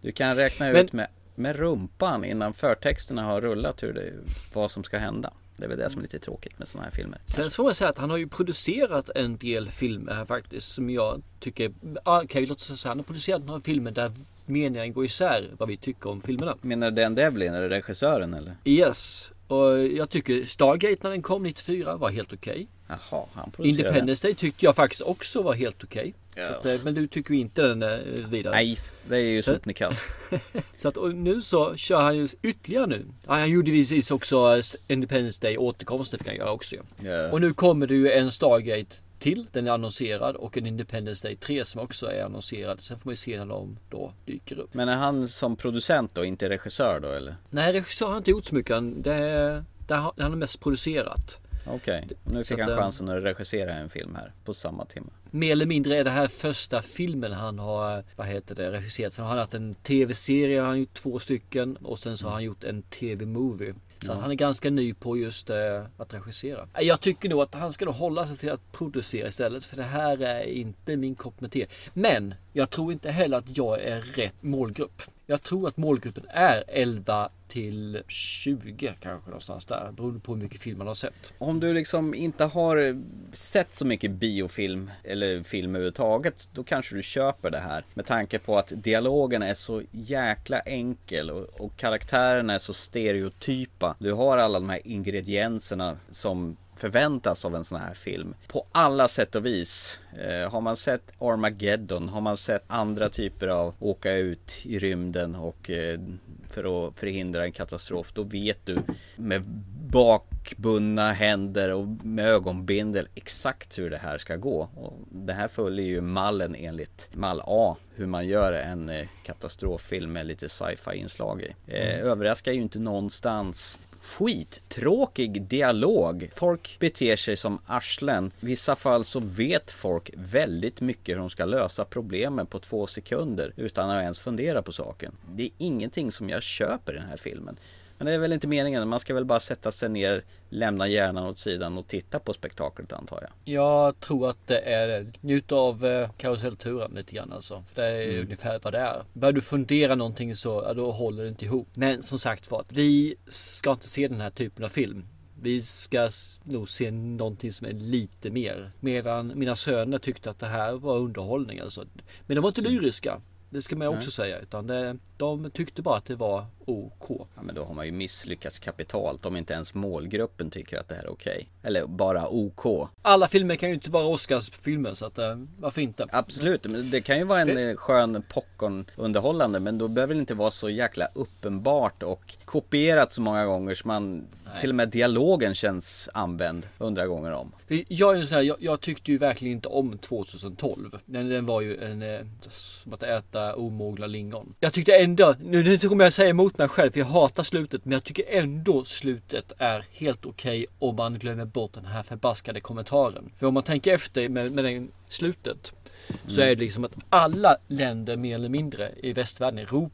Du kan räkna Men- ut med, med rumpan innan förtexterna har rullat hur det, vad som ska hända. Det är väl det som är lite tråkigt med sådana här filmer. Sen så får man säga att han har ju producerat en del filmer här faktiskt som jag tycker, okay, låt oss säga han har producerat några filmer där meningen går isär vad vi tycker om filmerna. Menar du Dan Devlin, är det regissören eller? Yes, och jag tycker Stargate när den kom 94 var helt okej. Jaha, han Independence Day tyckte jag faktiskt också var helt okej. Så att, eh, Men du tycker inte den är vidare. Nej, det är ju sopnedkast. Så att och nu så kör han ju ytterligare nu. Han gjorde givetvis också eh, Independence Day återkomsten fick han göra också. Ja. Och nu kommer det ju en Stargate till. Den är annonserad och en Independence Day 3 som också är annonserad. Sen får man ju se när de då dyker upp. Men är han som producent då, inte regissör då eller? Nej, regissör har inte gjort så mycket. Han- Det, är- det har, han har mest producerat. Okej, och nu fick att, han eh, chansen att regissera en film här på samma timme. Mer eller mindre är det här första filmen han har, vad heter det, regisserat. Sen har han haft en tv-serie, han har gjort två stycken och sen så har han gjort en tv-movie. Så att han är ganska ny på just eh, att regissera. Jag tycker nog att han ska nog hålla sig till att producera istället. För det här är inte min kopp med te. Men jag tror inte heller att jag är rätt målgrupp. Jag tror att målgruppen är 11 till 20 kanske någonstans där. Beroende på hur mycket film man har sett. Om du liksom inte har sett så mycket biofilm eller film överhuvudtaget Då kanske du köper det här Med tanke på att dialogen är så jäkla enkel och, och karaktärerna är så stereotypa Du har alla de här ingredienserna som förväntas av en sån här film På alla sätt och vis. Eh, Har man sett Armageddon Har man sett andra typer av åka ut i rymden och eh, för att förhindra en katastrof Då vet du med bakbundna händer och med ögonbindel exakt hur det här ska gå. Och Det här följer ju mallen enligt mall A Hur man gör en eh, katastroffilm med lite sci-fi inslag i. Eh, Överraskar ju inte någonstans skittråkig dialog. Folk beter sig som arslen. I vissa fall så vet folk väldigt mycket hur de ska lösa problemen på två sekunder utan att ens fundera på saken. Det är ingenting som jag köper i den här filmen. Men det är väl inte meningen, man ska väl bara sätta sig ner, lämna hjärnan åt sidan och titta på spektaklet antar jag. Jag tror att det är. Njut av eh, karusellturen lite grann alltså. För det är Mm. ungefär vad det är. Börjar du fundera någonting så ja, då håller det inte ihop. Men som sagt var, vi ska inte se den här typen av film. Vi ska nog se någonting som är lite mer. Medan mina söner tyckte att det här var underhållning alltså. Men de var inte lyriska. Det ska man också Nej. säga. Utan det, de tyckte bara att det var OK. Ja, men då har man ju misslyckats kapitalt om inte ens målgruppen tycker att det här är okej. Eller bara OK. Alla filmer kan ju inte vara Oscarsfilmer så att eh, varför inte? Absolut, men det kan ju vara en eh, skön popcorn underhållande men då behöver det inte vara så jäkla uppenbart och kopierat så många gånger så man till och med dialogen känns använd hundra gånger om. Jag, är så här, jag, jag tyckte ju verkligen inte om 2012. Den, den var ju en, eh, som att äta omogna lingon. Jag tyckte ändå, nu, nu kommer jag säga emot mig själv för jag hatar slutet. Men jag tycker ändå slutet är helt okej om man glömmer bort den här förbaskade kommentaren. För om man tänker efter med, med den slutet. Så Mm. är det liksom att alla länder mer eller mindre i västvärlden, Europa,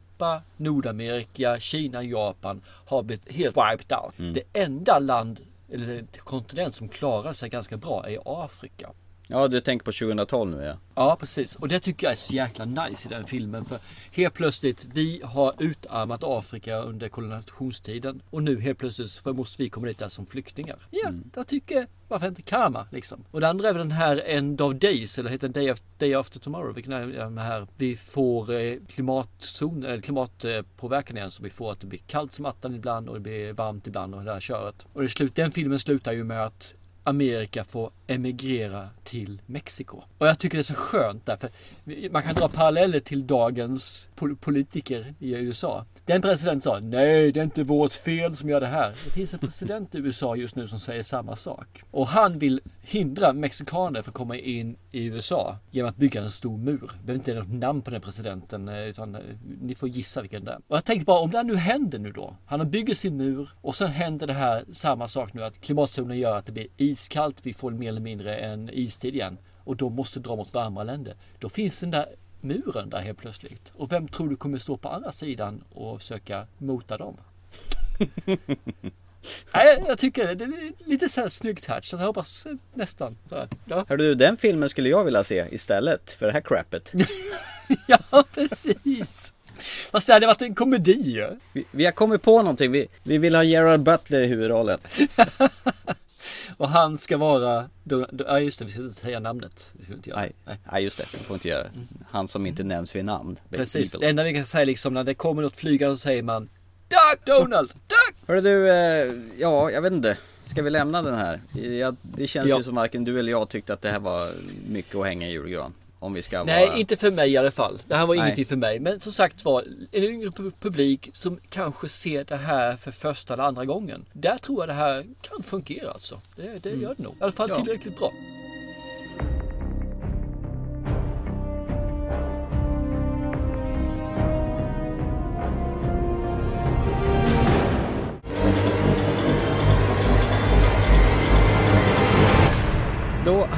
Nordamerika, Kina, Japan har blivit helt wiped out. Mm. Det enda land eller kontinent som klarar sig ganska bra är Afrika. Ja, du tänker på 2012 nu ja. Ja, precis. Och det tycker jag är så jäkla nice i den filmen. För helt plötsligt, vi har utarmat Afrika under kolonisationstiden. Och nu helt plötsligt så måste vi komma dit där som flyktingar. Ja, jag tycker, varför inte karma liksom? Och det andra är väl den här End of Days, eller heter den Day, of, Day After Tomorrow. Vilken är den här? Vi får eh, klimatzon, eller klimatpåverkan igen. Så vi får att det blir kallt som attan ibland och det blir varmt ibland och det här köret. Och det slut, den filmen slutar ju med att Amerika får emigrera till Mexiko. Och jag tycker det är så skönt därför man kan dra paralleller till dagens pol- politiker i USA. Den presidenten sa nej det är inte vårt fel som gör det här. Det finns en president i USA just nu som säger samma sak. Och han vill hindra mexikaner från att komma in i USA genom att bygga en stor mur. Det behöver inte något namn på den presidenten eh, utan eh, ni får gissa vilken det är. Och jag tänkte bara om det här nu händer nu då. Han bygger sin mur och sen händer det här samma sak nu att klimatzonen gör att det blir iskallt. Vi får mer eller mindre en istid igen. och då måste dra mot varmare länder. Då finns den där muren där helt plötsligt. Och vem tror du kommer stå på andra sidan och försöka mota dem? Nej, jag tycker det är lite så här snyggt här. Så jag hoppas nästan. Så här. Ja. Hör du, den filmen skulle jag vilja se istället för det här crappet. ja, precis. Fast det hade varit en komedi vi, vi har kommit på någonting. Vi, vi vill ha Gerard Butler i huvudrollen. Och han ska vara, ja just det, vi ska inte säga namnet. Vi ska inte göra nej, nej. nej, just det, vi får inte göra det. Han som inte nämns vid namn. Precis, det enda vi kan säga liksom när det kommer något flygande så säger man Duck Donald, Duck! Hörru du, eh, ja jag vet inte. Ska vi lämna den här? Ja, det känns ja. ju som varken du eller jag tyckte att det här var mycket att hänga i julgran. Om vi ska Nej, inte för mig i alla fall. Det här var Nej. ingenting för mig. Men som sagt var, en yngre publik som kanske ser det här för första eller andra gången. Där tror jag det här kan fungera alltså. Det, det mm. gör det nog. I alla fall ja. tillräckligt bra.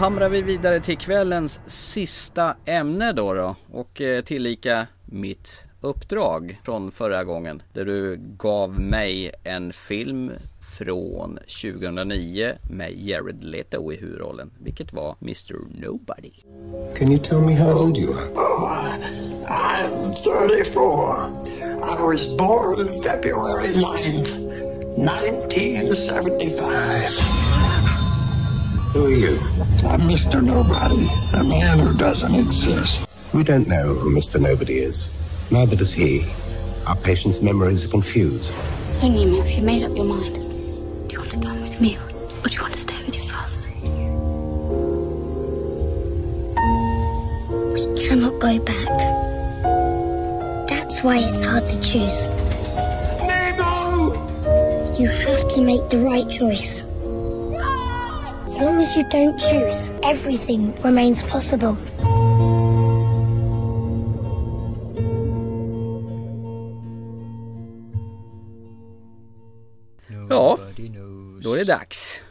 Hamrar vi vidare till kvällens sista ämne då, då och eh, tillika mitt uppdrag från förra gången där du gav mig en film från 2009 med Jared Leto i huvudrollen, vilket var Mr Nobody. Can you tell me how old you are? Oh, I'm 34. I was born February 9th, 1975. Who are you? I'm Mr. Nobody, a man who doesn't exist. We don't know who Mr. Nobody is. Neither does he. Our patient's memories are confused. So, Nemo, have you made up your mind? Do you want to come with me, or do you want to stay with your father? We cannot go back. That's why it's hard to choose. Nemo! You have to make the right choice. As long as you don't choose, everything remains possible. Ja, då är det dags.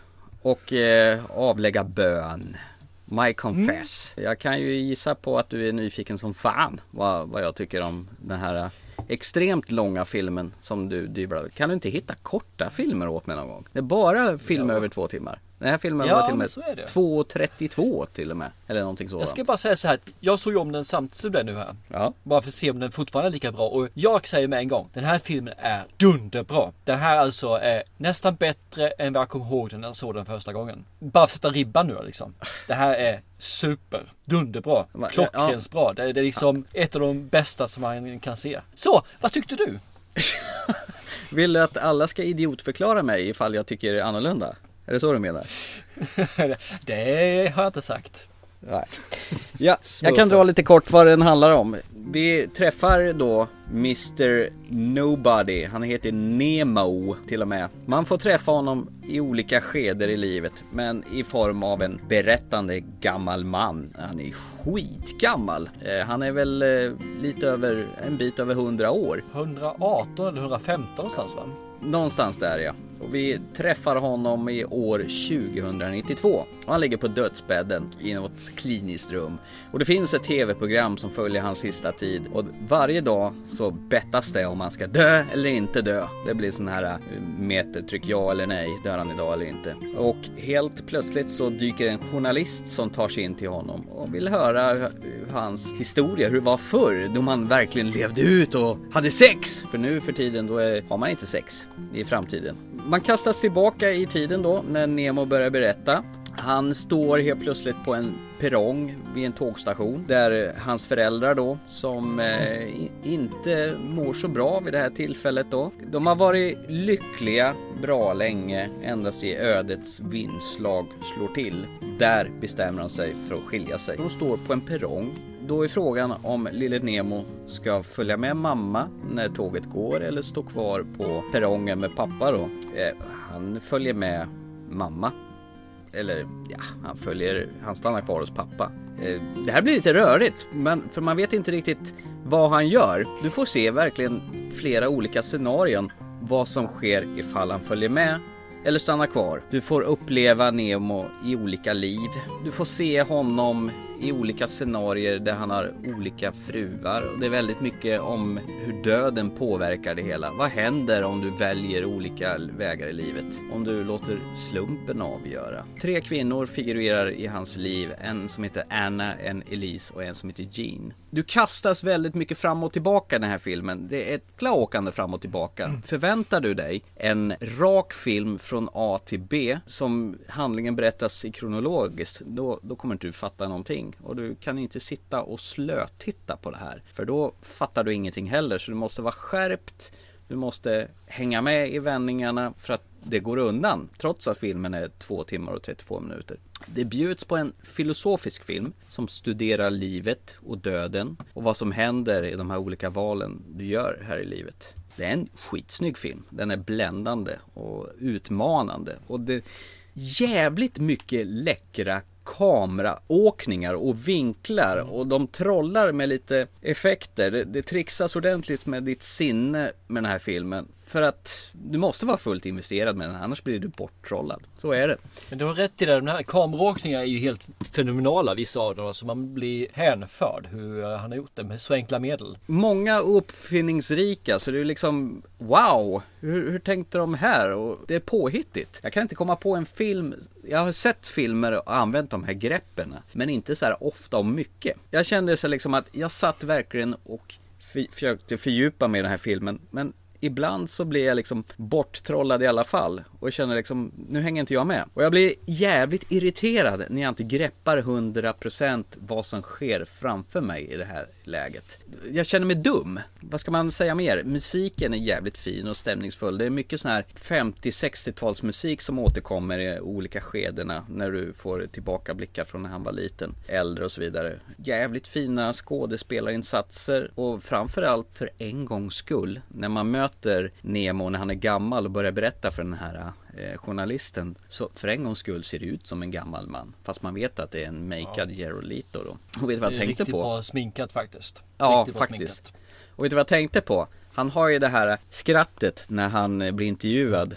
Och eh, avlägga bön. My confess. Mm. Jag kan ju gissa på att du är nyfiken som fan vad, vad jag tycker om den här extremt långa filmen som du driver. Kan du inte hitta korta filmer åt mig någon gång? Det är bara filmer ja. över två timmar. Den här filmen ja, var till och med 2.32 till och med. Eller någonting sådant. Jag ska bara säga så här. Jag såg om den samtidigt som den nu här. Ja. Bara för att se om den fortfarande är lika bra. Och jag säger med en gång. Den här filmen är dunderbra. Den här alltså är nästan bättre än vad jag kom ihåg den när jag såg den första gången. Bara för att sätta ribban nu liksom. Det här är super, dunderbra, klockrens bra. Det är, det är liksom ja. ett av de bästa som man kan se. Så, vad tyckte du? Vill du att alla ska idiotförklara mig ifall jag tycker annorlunda? Är det så du menar? det har jag inte sagt. Nej. Ja, jag kan dra lite kort vad den handlar om. Vi träffar då Mr Nobody. Han heter Nemo till och med. Man får träffa honom i olika skeder i livet, men i form av en berättande gammal man. Han är skitgammal. Eh, han är väl eh, lite över, en bit över 100 år. 118 eller 115 någonstans va? Någonstans där ja. Och vi träffar honom i år 2092. Och han ligger på dödsbädden i något kliniskt rum. Och det finns ett tv-program som följer hans sista tid. Och varje dag så bettas det om han ska dö eller inte dö. Det blir sån här eh, metertryck ja eller nej. Dör han idag eller inte? Och helt plötsligt så dyker en journalist som tar sig in till honom och vill höra hans historia, hur det var förr då man verkligen levde ut och hade sex. För nu för tiden då är, har man inte sex i framtiden man kastas tillbaka i tiden då när Nemo börjar berätta. Han står helt plötsligt på en perrong vid en tågstation där hans föräldrar då som eh, inte mår så bra vid det här tillfället då. De har varit lyckliga bra länge ända se ödets vindslag slår till. Där bestämmer de sig för att skilja sig. De står på en perrong då är frågan om lille Nemo ska följa med mamma när tåget går eller stå kvar på perrongen med pappa då. Eh, han följer med mamma. Eller ja, han följer, han stannar kvar hos pappa. Eh, det här blir lite rörigt, men, för man vet inte riktigt vad han gör. Du får se verkligen flera olika scenarion vad som sker ifall han följer med eller stannar kvar. Du får uppleva Nemo i olika liv. Du får se honom i olika scenarier där han har olika fruar. Och det är väldigt mycket om hur döden påverkar det hela. Vad händer om du väljer olika vägar i livet? Om du låter slumpen avgöra. Tre kvinnor figurerar i hans liv. En som heter Anna, en Elise och en som heter Jean. Du kastas väldigt mycket fram och tillbaka i den här filmen. Det är ett åkande fram och tillbaka. Mm. Förväntar du dig en rak film från A till B som handlingen berättas i kronologiskt, då, då kommer inte du fatta någonting. Och du kan inte sitta och slötitta på det här. För då fattar du ingenting heller. Så du måste vara skärpt. Du måste hänga med i vändningarna för att det går undan. Trots att filmen är två timmar och 32 minuter. Det bjuds på en filosofisk film som studerar livet och döden och vad som händer i de här olika valen du gör här i livet. Det är en skitsnygg film. Den är bländande och utmanande och det är jävligt mycket läckra kameraåkningar och vinklar och de trollar med lite effekter. Det, det trixas ordentligt med ditt sinne med den här filmen. För att du måste vara fullt investerad med den, annars blir du borttrollad. Så är det. Men du har rätt i det, de här kameraåkningarna är ju helt fenomenala vissa av dem. Alltså man blir hänförd hur han har gjort det med så enkla medel. Många uppfinningsrika, så det är liksom wow! Hur, hur tänkte de här? Och det är påhittigt. Jag kan inte komma på en film, jag har sett filmer och använt de här greppen, men inte så här ofta och mycket. Jag kände så liksom att jag satt verkligen och försökte fördjupa mig i den här filmen, men ibland så blir jag liksom borttrollad i alla fall och känner liksom, nu hänger inte jag med. Och jag blir jävligt irriterad när jag inte greppar 100% vad som sker framför mig i det här läget. Jag känner mig dum. Vad ska man säga mer? Musiken är jävligt fin och stämningsfull. Det är mycket sån här 50-60-talsmusik som återkommer i olika skedena när du får tillbakablickar från när han var liten, äldre och så vidare. Jävligt fina skådespelarinsatser och framförallt för en gångs skull när man möter Nemo när han är gammal och börjar berätta för den här eh, journalisten så för en gångs skull ser det ut som en gammal man. Fast man vet att det är en makead ja. Gerolito då. Och vet du vad jag tänkte på? Riktigt bra sminkat faktiskt. Ja, faktiskt. Och vet du vad jag tänkte på? Han har ju det här skrattet när han eh, blir intervjuad.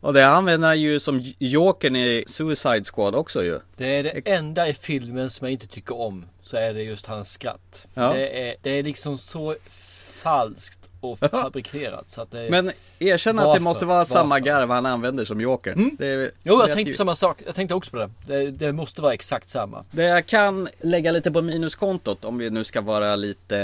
Och det använder han ju som Jokern i Suicide Squad också ju. Det är det enda i filmen som jag inte tycker om. Så är det just hans skratt. Ja. Det, är, det är liksom så falskt och fabrikerat. Så att det Men erkänn att det måste vara varför? samma garv han använder som Jokern. Mm. Det, jo, jag tänkte på samma sak. Jag tänkte också på det. det. det. måste vara exakt samma. Det jag kan lägga lite på minuskontot om vi nu ska vara lite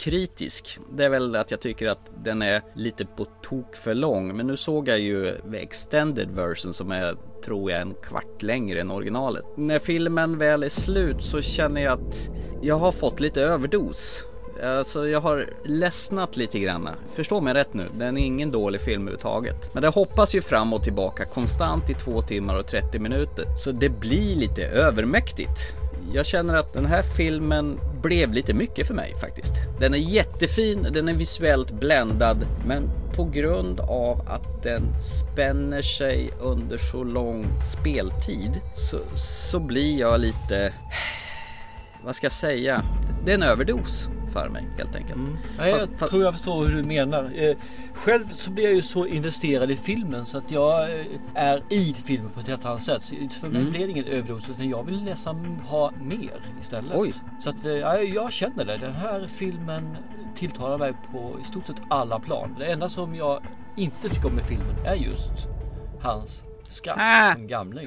kritisk. Det är väl att jag tycker att den är lite på tok för lång. Men nu såg jag ju extended version som är tror jag en kvart längre än originalet. När filmen väl är slut så känner jag att jag har fått lite överdos. Alltså jag har ledsnat lite grann. Förstå mig rätt nu, den är ingen dålig film överhuvudtaget. Men det hoppas ju fram och tillbaka konstant i två timmar och 30 minuter. Så det blir lite övermäktigt. Jag känner att den här filmen blev lite mycket för mig faktiskt. Den är jättefin, den är visuellt bländad, men på grund av att den spänner sig under så lång speltid så, så blir jag lite, vad ska jag säga, det är en överdos för mig helt enkelt. Mm. Ja, jag fast, tror jag förstår hur du menar. Eh, själv så blir jag ju så investerad i filmen så att jag eh, är i filmen på ett helt annat sätt. För mig mm. blir det ingen överdos utan jag vill nästan ha mer istället. Oj. Så att eh, ja, jag känner det. Den här filmen tilltalar mig på i stort sett alla plan. Det enda som jag inte tycker om med filmen är just hans skratt som gamling.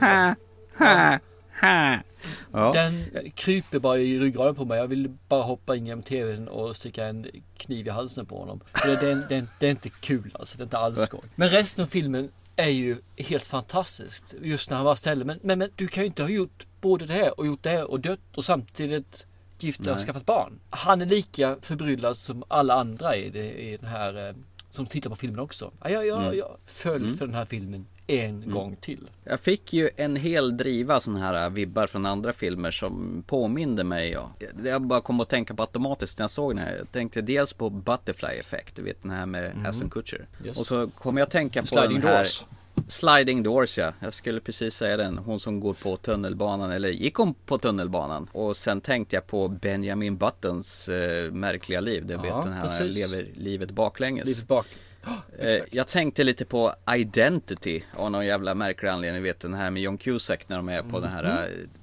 Ja. Den kryper bara i ryggraden på mig. Jag vill bara hoppa in genom tvn och sticka en kniv i halsen på honom. Det, det, det, det är inte kul alltså. Det är inte alls skoj. Men resten av filmen är ju helt fantastiskt. Just när han var ställer. Men, men, men du kan ju inte ha gjort både det här och gjort det här och dött och samtidigt gift och skaffat barn. Han är lika förbryllad som alla andra i, i den här eh, som tittar på filmen också. Jag, jag, mm. jag föll mm. för den här filmen en mm. gång till. Jag fick ju en hel driva sådana här vibbar från andra filmer som påminde mig. Ja. Jag bara kom att tänka på automatiskt när jag såg den här. Jag tänkte dels på Butterfly Effect, du vet den här med mm. Hassan Kutcher. Yes. Och så kom jag att tänka på Sliding den här Doors. Sliding Doors ja, jag skulle precis säga den. Hon som går på tunnelbanan, eller gick hon på tunnelbanan? Och sen tänkte jag på Benjamin Buttons eh, märkliga liv. Det Ja, vet den här precis. lever livet baklänges. Livet bak. Eh, jag tänkte lite på Identity av någon jävla märklig anledning. Vet den här med John Cusack när de är på det här Mhm.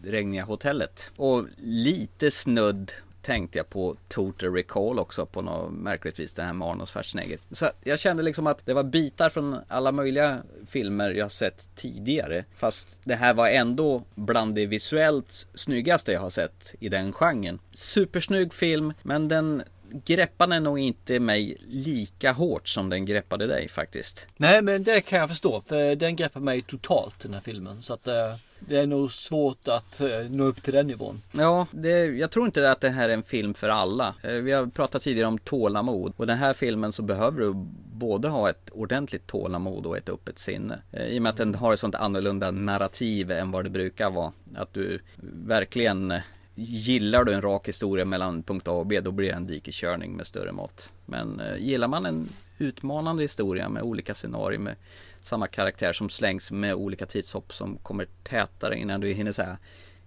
eh, regniga hotellet. Och lite snudd tänkte jag på Total Recall också på något märkligt vis. Det här med Arnold Schwarzenegger. Så jag kände liksom att det var bitar från alla möjliga filmer jag sett tidigare. Fast det här var ändå bland det visuellt snyggaste jag har sett i den genren. Supersnygg film, men den greppade nog inte mig lika hårt som den greppade dig faktiskt. Nej men det kan jag förstå. För den greppar mig totalt den här filmen. Så att eh, det är nog svårt att eh, nå upp till den nivån. Ja, det, jag tror inte att det här är en film för alla. Eh, Vi har pratat tidigare om tålamod och den här filmen så behöver du både ha ett ordentligt tålamod och ett öppet sinne. I och med att den har ett sånt annorlunda narrativ än vad det brukar vara. Att du verkligen Gillar du en rak historia mellan punkt A och B då blir det en dikeskörning med större mått. Men eh, gillar man en utmanande historia med olika scenarier med samma karaktär som slängs med olika tidshopp som kommer tätare innan du hinner säga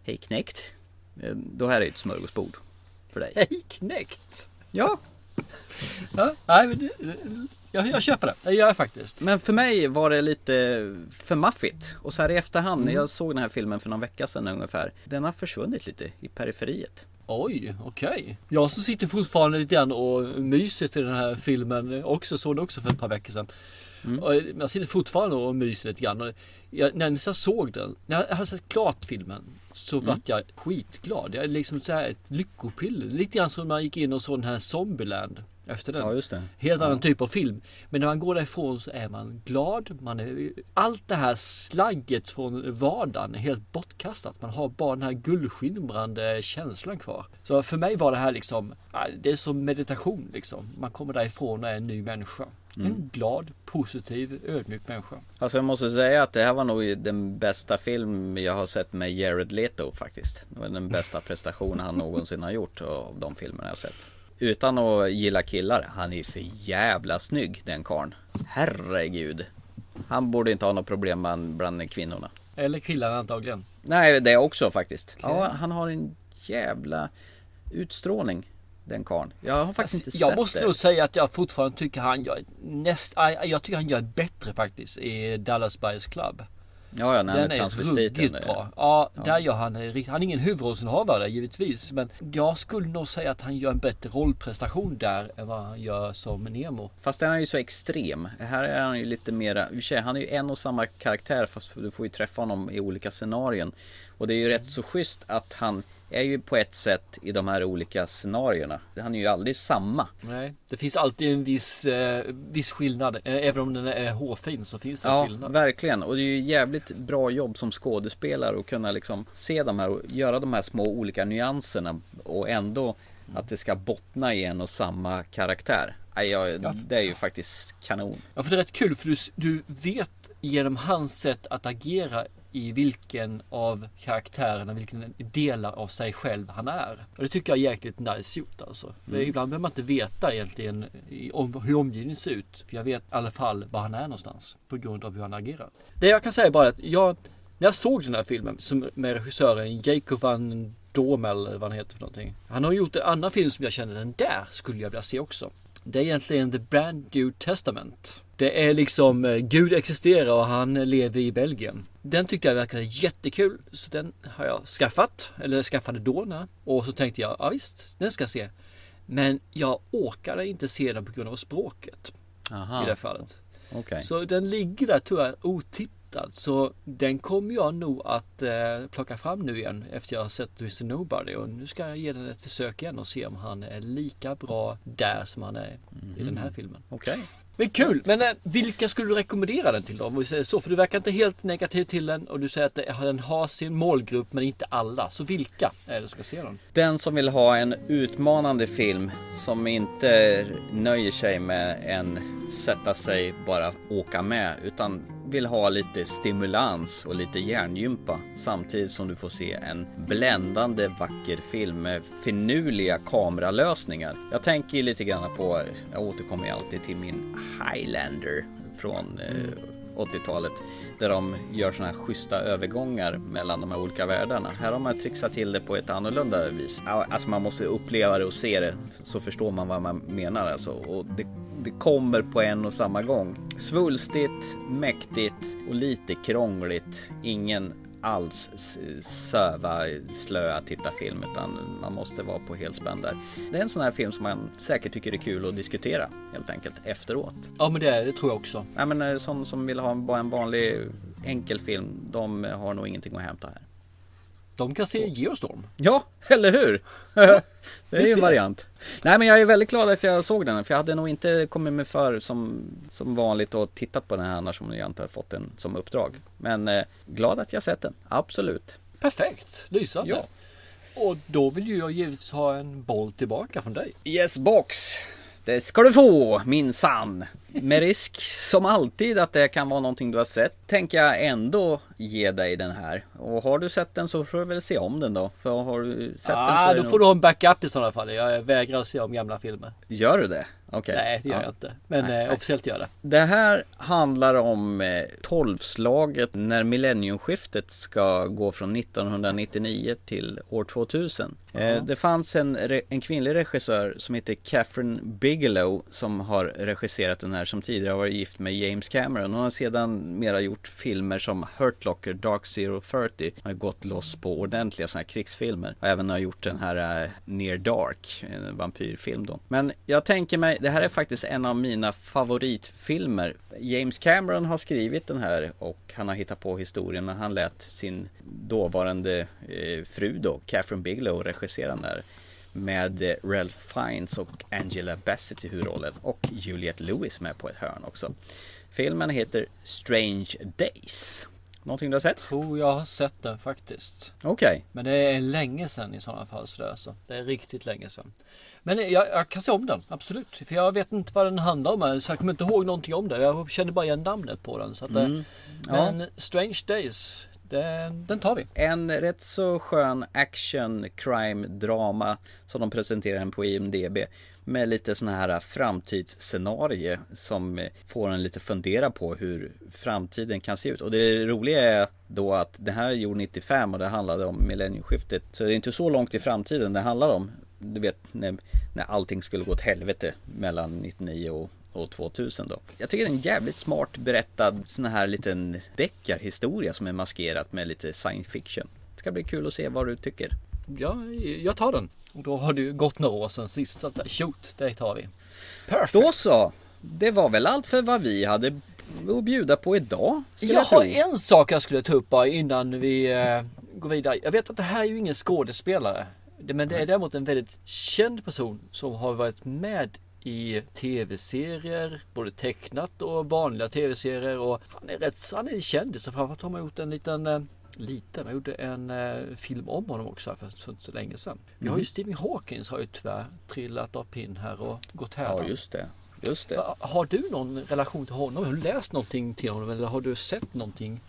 Hej knäckt. Eh, Då här är ett smörgåsbord för dig. Hej knäckt! Ja. Ja nej, men det, jag, jag köper det. Det gör jag faktiskt. Men för mig var det lite för maffigt. Och så här i efterhand Mm. jag såg den här filmen för någon vecka sedan ungefär. Den har försvunnit lite i periferiet. Oj, okej. Jag som sitter fortfarande lite grann och myser till den här filmen också. Såg den också för ett par veckor sedan. Och jag sitter fortfarande och myser lite grann. Och jag, när jag såg den, när jag hade sett klart filmen så Mm. vart jag skitglad. Jag är liksom så här ett lyckopiller. Lite grann som när man gick in och såg den här Zombieland efter den. Ja, just det. Helt Ja. annan typ av film. Men när man går därifrån så är man glad. Man är, allt det här slagget från vardagen är helt bortkastat. Man har bara den här guldskimrande känslan kvar. Så för mig var det här liksom, ja, det är som meditation liksom. Man kommer därifrån och är en ny människa. Mm. En glad, positiv, ödmjuk människa. Alltså jag måste säga att det här var nog den bästa film jag har sett med Jared Leto faktiskt. Det var den bästa prestationen han någonsin har gjort av de filmerna jag sett. Utan att gilla killar, han är för jävla snygg den karln. Herregud. Han borde inte ha något problem bland, bland kvinnorna. Eller killarna antagligen. Nej, det också faktiskt. Ja, han har en jävla utstrålning. Den karln. Jag har faktiskt inte jag sett måste det. nog säga att jag fortfarande tycker han gör näst, jag tycker han gör bättre faktiskt i Dallas Buyers Club. Ja, ja, när han Den är är transvestiten. ruggigt bra. Ja, där gör han, en rikt- han är ingen huvudrollsinnehavare givetvis. Men jag skulle nog säga att han gör en bättre rollprestation där än vad han gör som Nemo. Fast den är ju så extrem. Här är han ju lite mera, han är ju en och samma karaktär fast du får ju träffa honom i olika scenarion. Och det är ju rätt så schysst att han är ju på ett sätt i de här olika scenarierna. Han är ju aldrig samma. Nej, det finns alltid en viss, eh, viss skillnad. Eh, Även om den är hårfin så finns det en Ja, skillnad. verkligen. Och det är ju jävligt bra jobb som skådespelare att kunna liksom se de här och göra de här små olika nyanserna och ändå att det ska bottna i en och samma karaktär. Jag, det är ju faktiskt kanon. Ja, för det är rätt kul för du, du vet genom hans sätt att agera i vilken av karaktärerna, vilken delar av sig själv han är. Och det tycker jag är jäkligt nice gjort alltså. För Mm. Ibland behöver man inte veta egentligen om hur omgivningen ser ut. För jag vet i alla fall var han är någonstans på grund av hur han agerar. Det jag kan säga bara är att jag, när jag såg den här filmen som med regissören Jacob van Dormel eller vad han heter för någonting. Han har gjort en annan film som jag känner den där skulle jag vilja se också. Det är egentligen The Brand New Testament. Det är liksom eh, Gud existerar och han lever i Belgien. Den tyckte jag verkade jättekul så den har jag skaffat. Eller skaffade då. när- Och så tänkte jag, ja visst, den ska jag se. Men jag orkade inte se den på grund av språket. Aha. I det fallet. Okej. Så den ligger där tyvärr otittad. Så den kommer jag nog att eh, plocka fram nu igen efter jag har sett Mr Nobody. Och nu ska jag ge den ett försök igen och se om han är lika bra där som han är i den här filmen. Okej. Men kul! Men eh, vilka skulle du rekommendera den till då? Om vi säger så. För du verkar inte helt negativ till den och du säger att den har sin målgrupp men inte alla. Så vilka är det som ska se den? Den som vill ha en utmanande film som inte nöjer sig med en sätta sig bara åka med utan vill ha lite stimulans och lite hjärngympa samtidigt som du får se en bländande vacker film med finurliga kameralösningar. Jag tänker ju lite grann på, jag återkommer alltid till min Highlander från eh, 80-talet. Där de gör sådana här schyssta övergångar mellan de här olika världarna. Här har man trixat till det på ett annorlunda vis. Alltså man måste uppleva det och se det så förstår man vad man menar alltså. Och det, det kommer på en och samma gång. Svulstigt, mäktigt och lite krångligt. Ingen alls söva, slöa tittarfilm utan man måste vara på helspänn där. Det är en sån här film som man säkert tycker är kul att diskutera helt enkelt efteråt. Ja men det, det tror jag också. Ja men eh, sån som vill ha bara en vanlig enkel film, de har nog ingenting att hämta här. De kan se Geostorm. Ja, eller hur? det är ju en variant. Nej men jag är väldigt glad att jag såg den för jag hade nog inte kommit mig för som, som vanligt och tittat på den här annars om jag inte fått den som uppdrag. Men eh, glad att jag sett den, absolut. Perfekt, lysande. Ja. Och då vill ju jag givetvis ha en boll tillbaka från dig. Yes box! Det ska du få minsann! Med risk som alltid att det kan vara någonting du har sett tänker jag ändå ge dig den här. Och har du sett den så får du väl se om den då. För har du sett ah, den så då får nog... du ha en backup i sådana fall. Jag vägrar se om gamla filmer. Gör du det? Okay. Nej, det gör ja. jag inte. Men nej, eh, officiellt gör det. Det här handlar om eh, tolvslaget när millenniumskiftet ska gå från 1999 till år 2000. Eh, det fanns en, en kvinnlig regissör som heter Catherine Bigelow som har regisserat den här som tidigare varit gift med James Cameron. Hon har sedan mera gjort filmer som Hurt Locker, Dark Zero 30. Har gått loss på ordentliga sådana här krigsfilmer. Och även har gjort den här eh, Near Dark, en vampyrfilm då. Men jag tänker mig, det här är faktiskt en av mina favoritfilmer. James Cameron har skrivit den här och han har hittat på historien när han lät sin dåvarande eh, fru då, Catherine Bigelow, regissera den här. med eh, Ralph Fiennes och Angela Bassett i huvudrollen och Juliette Lewis med på ett hörn också. Filmen heter Strange Days. Någonting du har sett? Jag tror jag har sett den faktiskt. Okej. Okay. Men det är länge sedan i sådana fall så det, är så. det är riktigt länge sedan. Men jag, jag, kan se om den, absolut. För jag vet inte vad den handlar om. Så jag kommer inte ihåg någonting om det. Jag känner bara igen namnet på den. Så att, mm. Men ja. Strange Days, den, den tar vi. En rätt så skön action crime drama som de presenterar den på IMDB med lite sådana här framtidsscenarie som får en lite fundera på hur framtiden kan se ut. Och det roliga är då att det här är gjord 95 och det handlade om millennieskiftet. Så det är inte så långt i framtiden det handlar om. Du vet när, när allting skulle gå åt helvete mellan 99 och och 2000 då. Jag tycker det är en jävligt smart berättad sån här liten deckarhistoria som är maskerat med lite science fiction. Det ska bli kul att se vad du tycker. Ja, jag tar den. Och då har du gått några år sedan sist så att shoot, det tar vi. Perfekt. Då så. Det var väl allt för vad vi hade att bjuda på idag. Jag, jag har en sak jag skulle ta upp bara innan vi eh, går vidare. Jag vet att det här är ju ingen skådespelare. Men det är däremot en väldigt känd person som har varit med i tv-serier, både tecknat och vanliga tv-serier och han är rätt, han är kändis och framförallt har man gjort en liten eh, lite. Man gjorde en eh, film om honom också för, för inte så länge sedan. Vi har ju mm. Stephen Hawkins har ju tyvärr trillat av pinn här och gått här. Ja just det. Just det. Har du någon relation till honom? Har du läst någonting till honom eller har du sett någonting?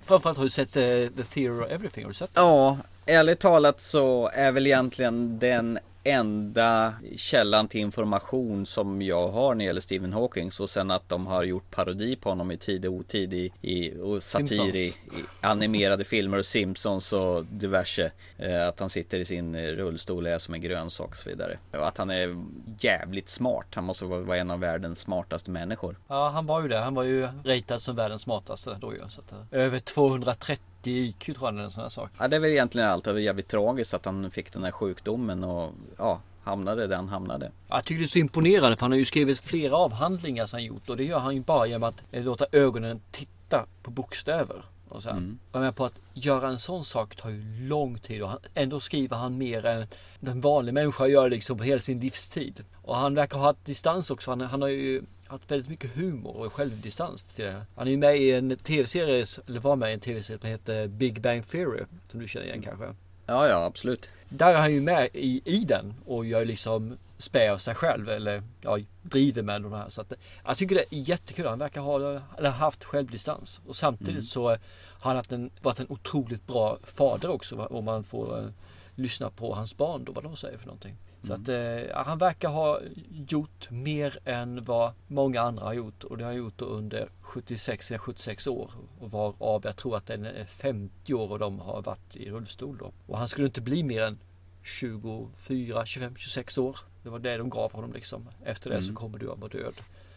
Framförallt har du sett uh, The Theory of Everything? Har du sett det? Ja, ärligt talat så är väl egentligen den enda källan till information som jag har när det gäller Stephen Hawking. Och sen att de har gjort parodi på honom i tid och otid i, i och satir i, i, animerade filmer och Simpsons och diverse. Eh, att han sitter i sin rullstol och är som en grönsak och så vidare. Och att han är jävligt smart. Han måste vara en av världens smartaste människor. Ja, han var ju det. Han var ju ratad som världens smartaste då ju. Så att, eh, över 230 IQ tror jag eller en sån här sak. Ja det är väl egentligen allt. Det var jävligt tragiskt att han fick den här sjukdomen och ja, hamnade där han hamnade. Jag tycker det är så imponerande för han har ju skrivit flera avhandlingar som han gjort och det gör han ju bara genom att låta ögonen titta på bokstäver. Och sen, mm. jag menar på att göra en sån sak tar ju lång tid och han, ändå skriver han mer än den vanliga människa gör liksom på hela sin livstid. Och han verkar ha haft distans också. Han, han har ju haft väldigt mycket humor och självdistans till det. Han är ju med i en tv-serie, eller var med i en tv-serie som heter Big Bang Theory. Som du känner igen kanske? Ja, ja absolut. Där är han ju med i, i den och gör liksom spär sig själv eller ja, driver med de här. Så att, jag tycker det är jättekul. Han verkar ha eller haft självdistans. Och samtidigt mm. så har han haft en, varit en otroligt bra fader också. Om man får uh, lyssna på hans barn då, vad de säger för någonting. Så att eh, han verkar ha gjort mer än vad många andra har gjort och det har han gjort under 76 eller 76 år och varav jag tror att den är 50 år och de har varit i rullstol då. Och han skulle inte bli mer än 24, 25, 26 år. Det var det de gav honom liksom. Efter det Mm. så kommer du att vara död.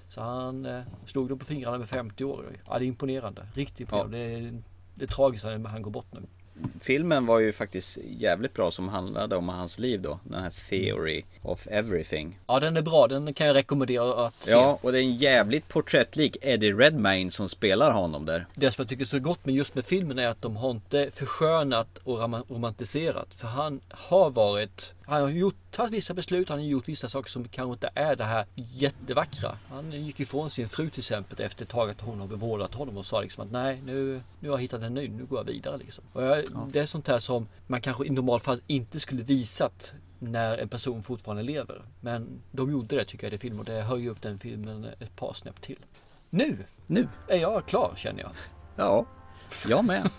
Så han eh, slog dem på fingrarna med 50 år. Ja, det är imponerande. Riktigt imponerande. Det, är, det är tragiskt att han går bort nu. Filmen var ju faktiskt jävligt bra som handlade om hans liv då. Den här Theory of Everything. Ja, den är bra. Den kan jag rekommendera att se. Ja, och det är en jävligt porträttlik Eddie Redmayne som spelar honom där. Det som jag tycker är så gott med just med filmen är att de har inte förskönat och rom- romantiserat. För han har varit, han har gjort, tagit vissa beslut, han har gjort vissa saker som kanske inte är det här jättevackra. Han gick ifrån sin fru till exempel efter ett tag att hon har bevårdat honom och sa liksom att nej nu, nu har jag hittat en ny, nu går jag vidare liksom. Jag, Det är sånt här som man kanske i normalfall inte skulle visat när en person fortfarande lever. Men de gjorde det tycker jag i filmen och det höjer upp den filmen ett par snäpp till. Nu Nu? är jag klar känner jag. Ja, jag med.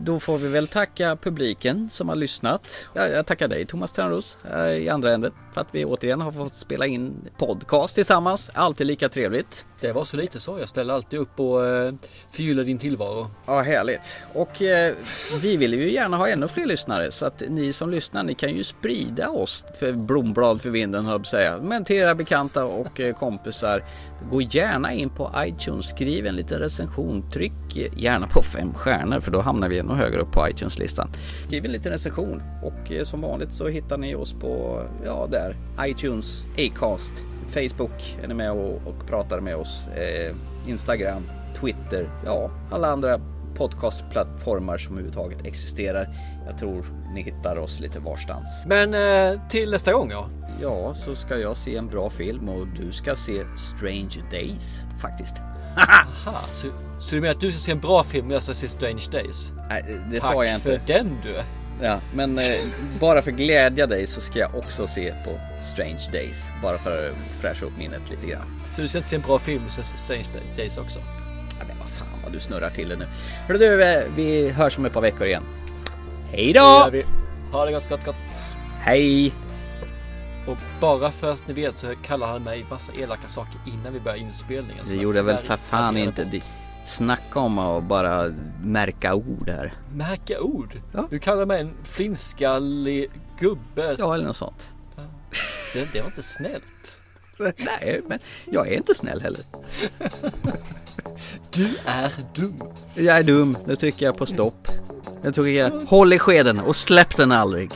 Då får vi väl tacka publiken som har lyssnat. Jag, tackar dig Thomas Törnros eh, i andra änden för att vi återigen har fått spela in podcast tillsammans. Alltid lika trevligt. Det var så lite så. Jag ställer alltid upp och eh, förgyller din tillvaro. Ja, härligt. Och eh, vi vill ju gärna ha ännu fler lyssnare så att ni som lyssnar, ni kan ju sprida oss för blomblad för vinden, höll jag säga. Men till era bekanta och eh, kompisar, gå gärna in på iTunes, skriv en liten recension, tryck gärna på fem stjärnor för då hamnar vi ännu högre upp på iTunes-listan. Skriv en liten recension och eh, som vanligt så hittar ni oss på, ja där, iTunes, Acast, Facebook är ni med och, och pratar med oss, eh, Instagram, Twitter, ja alla andra podcastplattformar som överhuvudtaget existerar. Jag tror ni hittar oss lite varstans. Men eh, till nästa gång ja. Ja, så ska jag se en bra film och du ska se Strange Days faktiskt. Aha, så, så du menar att du ska se en bra film och jag ska se Strange Days? Nej, det Tack sa jag inte. för den du. Ja, men eh, bara för att glädja dig så ska jag också se på Strange Days. Bara för att fräscha upp minnet lite grann. Så du ska inte se en bra film, ska se Strange Days också? Ja, men vad fan vad du snurrar till det nu. Hörru du, eh, vi hörs om ett par veckor igen. Hej då! Ha det gott, gott, gott. Hej! Och bara för att ni vet så kallar han mig massa elaka saker innan vi börjar inspelningen. Det gjorde jag väl för fan inte det. Snacka om att bara märka ord här. Märka ord? Du kallar mig en flinskallig gubbe. Ja, eller något sånt. Det, det var inte snällt. Nej, men jag är inte snäll heller. Du är dum. Jag är dum. Nu trycker jag på stopp. Jag trycker jag, håll i skeden och släpp den aldrig.